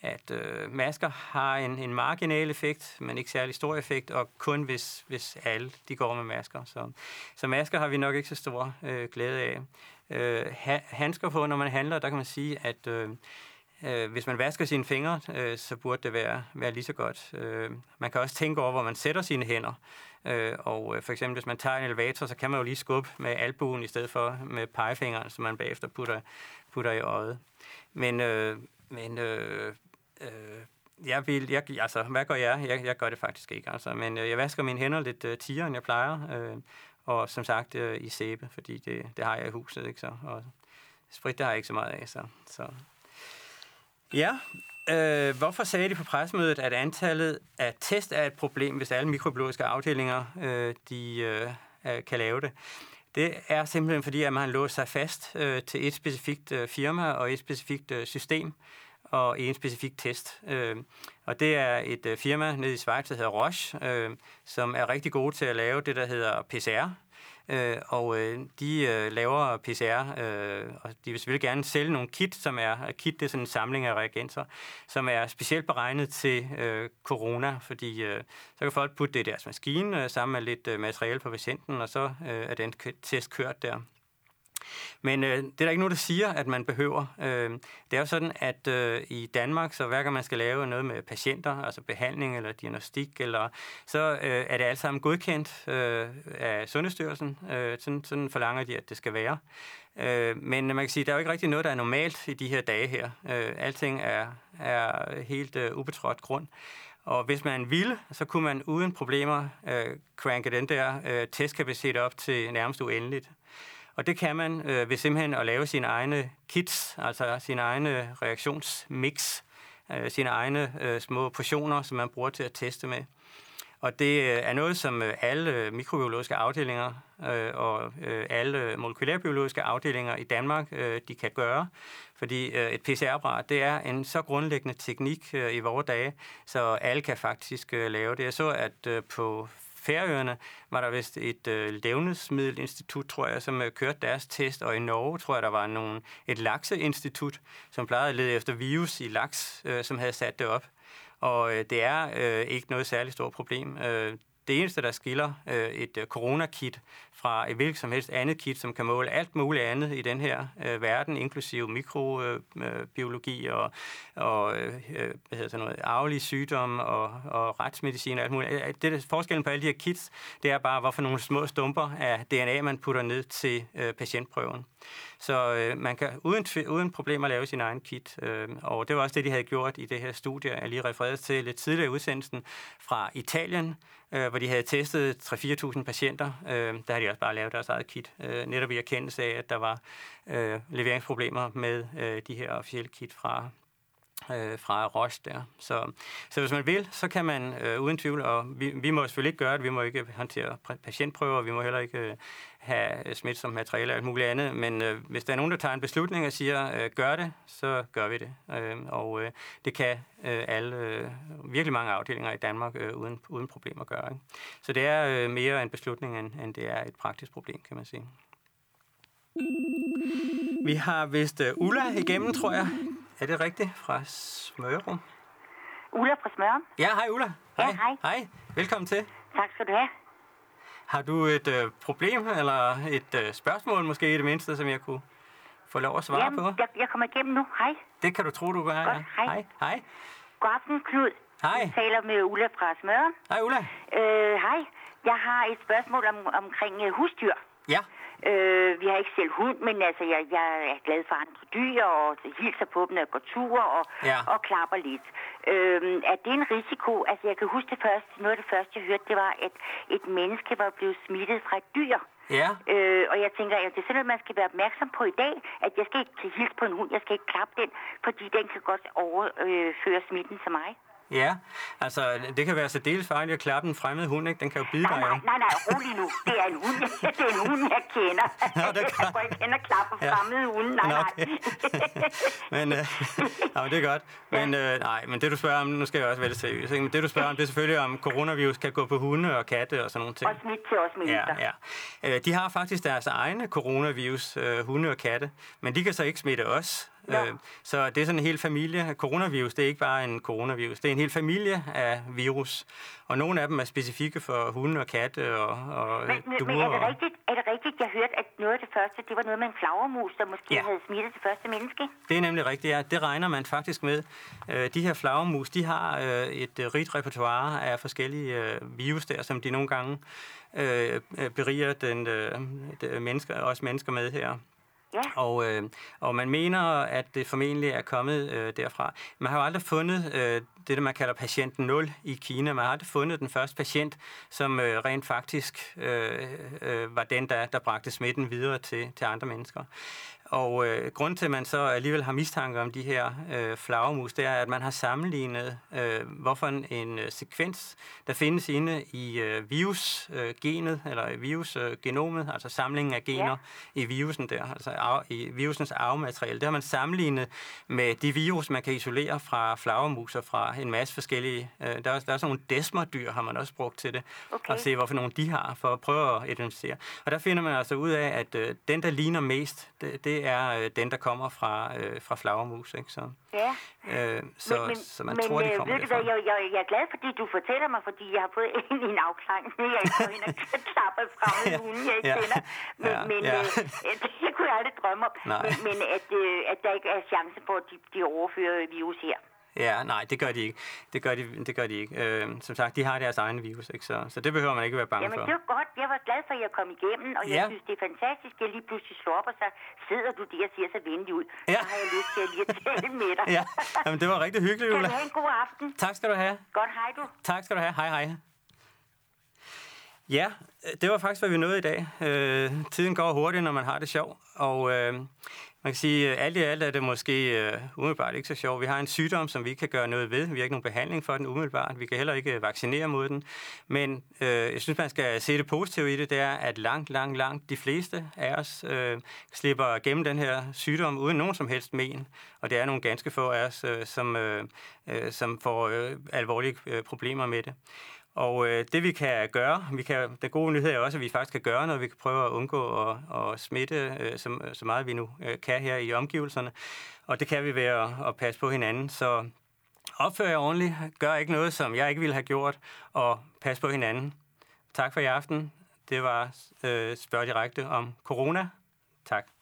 at øh, masker har en, en marginal effekt, men ikke særlig stor effekt, og kun hvis, hvis alle de går med masker. Så, så masker har vi nok ikke så stor øh, glæde af. Øh, ha, handsker på, når man handler, der kan man sige, at øh, øh, hvis man vasker sine fingre, øh, så burde det være, være lige så godt. Øh, man kan også tænke over, hvor man sætter sine hænder. Øh, og øh, for eksempel, hvis man tager en elevator, så kan man jo lige skubbe med albuen i stedet for med pegefingeren, som man bagefter putter, putter i øjet. Men, øh, men øh, øh, jeg vil, jeg, altså, hvad gør jeg? jeg? Jeg gør det faktisk ikke, altså. Men øh, jeg vasker mine hænder lidt øh, tiere, end jeg plejer. Øh, og som sagt øh, i sæbe, fordi det, det har jeg i huset, ikke så? Og sprit, det har jeg ikke så meget af, så... så. Ja, øh, hvorfor sagde de på pressemødet, at antallet af test er et problem, hvis alle mikrobiologiske afdelinger øh, de, øh, kan lave det? Det er simpelthen fordi, at man har låst sig fast øh, til et specifikt øh, firma og et specifikt øh, system og en specifik test. Øh, og det er et øh, firma nede i Schweiz, der hedder Roche, øh, som er rigtig gode til at lave det, der hedder PCR. Øh, og øh, de øh, laver PCR, øh, og de vil selvfølgelig gerne sælge nogle kit, som er, øh, kit det er sådan en samling af reagenser, som er specielt beregnet til øh, corona, fordi øh, så kan folk putte det i deres maskine øh, sammen med lidt øh, materiale på patienten, og så øh, er den test kørt der. Men øh, det er der ikke nogen, der siger, at man behøver. Øh, det er jo sådan, at øh, i Danmark, så hver gang man skal lave noget med patienter, altså behandling eller diagnostik, eller, så øh, er det alt sammen godkendt øh, af Sundhedsstyrelsen. Øh, sådan, sådan forlanger de, at det skal være. Øh, men man kan sige, at der er jo ikke rigtig noget, der er normalt i de her dage her. Øh, alting er, er helt øh, ubetrådt grund. Og hvis man ville, så kunne man uden problemer øh, cranke den der øh, testkapacitet op til nærmest uendeligt. Og det kan man øh, ved simpelthen at lave sine egne kits, altså sine egne reaktionsmix, øh, sine egne øh, små portioner, som man bruger til at teste med. Og det øh, er noget, som øh, alle mikrobiologiske afdelinger øh, og øh, alle molekylærbiologiske afdelinger i Danmark, øh, de kan gøre. Fordi øh, et PCR-apparat, det er en så grundlæggende teknik øh, i vores dage, så alle kan faktisk øh, lave det. Jeg så, at øh, på Færøerne var der vist et øh, levnedsmiddelinstitut, tror jeg, som øh, kørte deres test, og i Norge tror jeg, der var nogen, et lakseinstitut, som plejede at lede efter virus i laks, øh, som havde sat det op. Og øh, det er øh, ikke noget særligt stort problem. Øh, det eneste, der skiller øh, et øh, coronakit fra et hvilket som helst andet kit, som kan måle alt muligt andet i den her øh, verden, inklusive mikrobiologi øh, øh, og, og øh, øh hvad hedder det, noget, arvelige sygdomme og, og retsmedicin og alt muligt. Det, der, forskellen på alle de her kits, det er bare, hvorfor nogle små stumper af DNA, man putter ned til øh, patientprøven. Så øh, man kan uden, uden problemer lave sin egen kit. Øh, og det var også det, de havde gjort i det her studie, jeg lige refererede til lidt tidligere i udsendelsen fra Italien, øh, hvor de havde testet 3-4.000 patienter. Øh, der har de også bare lavet deres eget kit, øh, netop i erkendelse af, at der var øh, leveringsproblemer med øh, de her officielle kit fra øh, fra Roche der. Så, så hvis man vil, så kan man øh, uden tvivl, og vi, vi må selvfølgelig ikke gøre det, vi må ikke håndtere patientprøver, vi må heller ikke øh, have smitsomt materiale og alt muligt andet, men øh, hvis der er nogen, der tager en beslutning og siger, øh, gør det, så gør vi det. Øh, og øh, det kan øh, alle, øh, virkelig mange afdelinger i Danmark øh, uden, uden problemer gøre. Ikke? Så det er øh, mere en beslutning, end, end det er et praktisk problem, kan man sige. Vi har vist uh, Ulla igennem, tror jeg. Er det rigtigt? Fra Smørum? Ulla fra Smørum. Ja, hej Ulla. Hej. Ja, hej. Hej, velkommen til. Tak skal du have. Har du et uh, problem eller et uh, spørgsmål måske i det mindste, som jeg kunne få lov at svare Jamen, på. jeg, jeg kommer igennem nu. Hej. Det kan du tro, du gør, Godt, ja. hej. Hej. Hej. God aften, Knud. Hej. Jeg taler med Ulla fra Smøre. Hej, Ulla. Øh, hej. Jeg har et spørgsmål om, omkring uh, husdyr. Ja. Øh, vi har ikke selv hund, men altså, jeg, jeg er glad for andre dyr, og hilser på dem, når jeg går tur og, Ja. og klapper lidt. Øh, er det en risiko? Altså, jeg kan huske det første, noget af det første, jeg hørte, det var, at et menneske var blevet smittet fra et dyr. Ja. Øh, og jeg tænker, at det er sådan noget, man skal være opmærksom på i dag, at jeg skal ikke hilse på en hund, jeg skal ikke klappe den, fordi den kan godt overføre smitten til mig. Ja, altså det kan være så dels farligt at klappe en fremmed hund, ikke? Den kan jo bide dig. Nej, nej, nej, rolig nu. Det er en hund, det er en hund jeg kender. [laughs] Nå, det er jeg går ikke hen og klapper Ja. fremmede hunde. Nej, Nå, nej. okay. [laughs] men, øh, ja, det er godt. Men øh, nej, men det du spørger om, nu skal jeg også være lidt seriøs, ikke? men det du spørger om, det er selvfølgelig om coronavirus kan gå på hunde og katte og sådan nogle ting. Og smidt til os mennesker. Ja, ja. Øh, De har faktisk deres egne coronavirus, øh, hunde og katte, men de kan så ikke smitte os. Ja. Øh, Så det er sådan en hel familie. Coronavirus, det er ikke bare en coronavirus, det er en hel familie af virus. Og nogle af dem er specifikke for hunde og katte og, og Men, men, duer. men er det rigtigt, er det rigtigt, jeg hørte, at noget af det første, det var noget med en flagermus, der måske Ja. havde smittet det første menneske? Det er nemlig rigtigt, ja. Det regner man faktisk med. Øh, De her flagermus, de har øh, et øh, rigt repertoire af forskellige øh, virus der, som de nogle gange øh, beriger den, øh, mennesker, os mennesker med her. Ja. Og, øh, og man mener, at det formentlig er kommet øh, derfra. Man har jo aldrig fundet øh, det, der man kalder patient 0 i Kina. Man har aldrig fundet den første patient, som øh, rent faktisk øh, øh, var den, der, der bragte smitten videre til, til andre mennesker. Og øh, grund til, at man så alligevel har mistanke om de her øh, flagermus, det er, at man har sammenlignet, øh, hvorfor en, en øh, sekvens, der findes inde i øh, virusgenet, øh, eller i virusgenomet, altså samlingen af gener ja. i virusen der, altså arv, i virusens arvemateriale. Det har man sammenlignet med de virus, man kan isolere fra flagermus og fra en masse forskellige... Øh, der, er, der er sådan nogle desmerdyr, har man også brugt til det, Okay. og se, hvorfor nogle de har, for at prøve at identificere. Og der finder man altså ud af, at øh, den, der ligner mest, det, det er øh, den, der kommer fra, øh, fra flagermus. Ikke? Så, Ja. øh, så, men, så man men, tror, de øh, kommer ved du hvad, derfra. jeg, jeg, jeg er glad, fordi du fortæller mig, fordi jeg har fået [laughs] en, en afklaring. Jeg ikke ind og klappe fremmede [laughs] hunde, jeg ikke Ja. kender. Men, Ja, men ja. øh, [laughs] det kunne jeg aldrig drømme om. Nej. Men, men at, øh, at der ikke er chance for, at de, de overfører virus her. Ja, nej, det gør de ikke. Det gør de, det gør de ikke. Øh, som sagt, de har deres egen virus, ikke? Så, så det behøver man ikke være bange Jamen, for. det var godt. Jeg var glad for, at jeg kom igennem, og jeg Ja. synes, det er fantastisk, at jeg lige pludselig slår op, og så sidder du der og ser så venlig ud. Ja. Så har jeg lyst til at lige at tale med dig. [laughs] Ja, Jamen, det var rigtig hyggeligt, Kan Ulla. du have en god aften? Tak skal du have. Godt, hej du. Tak skal du have. Hej, hej. Ja, det var faktisk, hvad vi nåede i dag. Øh, tiden går hurtigt, når man har det sjovt. Og øh, man kan sige, at alt i alt er det måske øh, umiddelbart ikke så sjovt. Vi har en sygdom, som vi ikke kan gøre noget ved. Vi har ikke nogen behandling for den umiddelbart. Vi kan heller ikke øh, vaccinere mod den. Men øh, jeg synes, man skal se det positive i det. Det er, at langt, langt, langt de fleste af os øh, slipper gennem den her sygdom uden nogen som helst men. Og det er nogle ganske få af os, øh, som, øh, som får øh, alvorlige øh, problemer med det. Og øh, det vi kan gøre, vi kan, den gode nyhed er også, at vi faktisk kan gøre noget. Vi kan prøve at undgå at, at smitte øh, så, så meget vi nu øh, kan her i omgivelserne. Og det kan vi ved at, at passe på hinanden. Så opfør jer ordentligt. Gør ikke noget, som jeg ikke ville have gjort. Og pas på hinanden. Tak for i aften. Det var øh, Spørg Direkte om corona. Tak.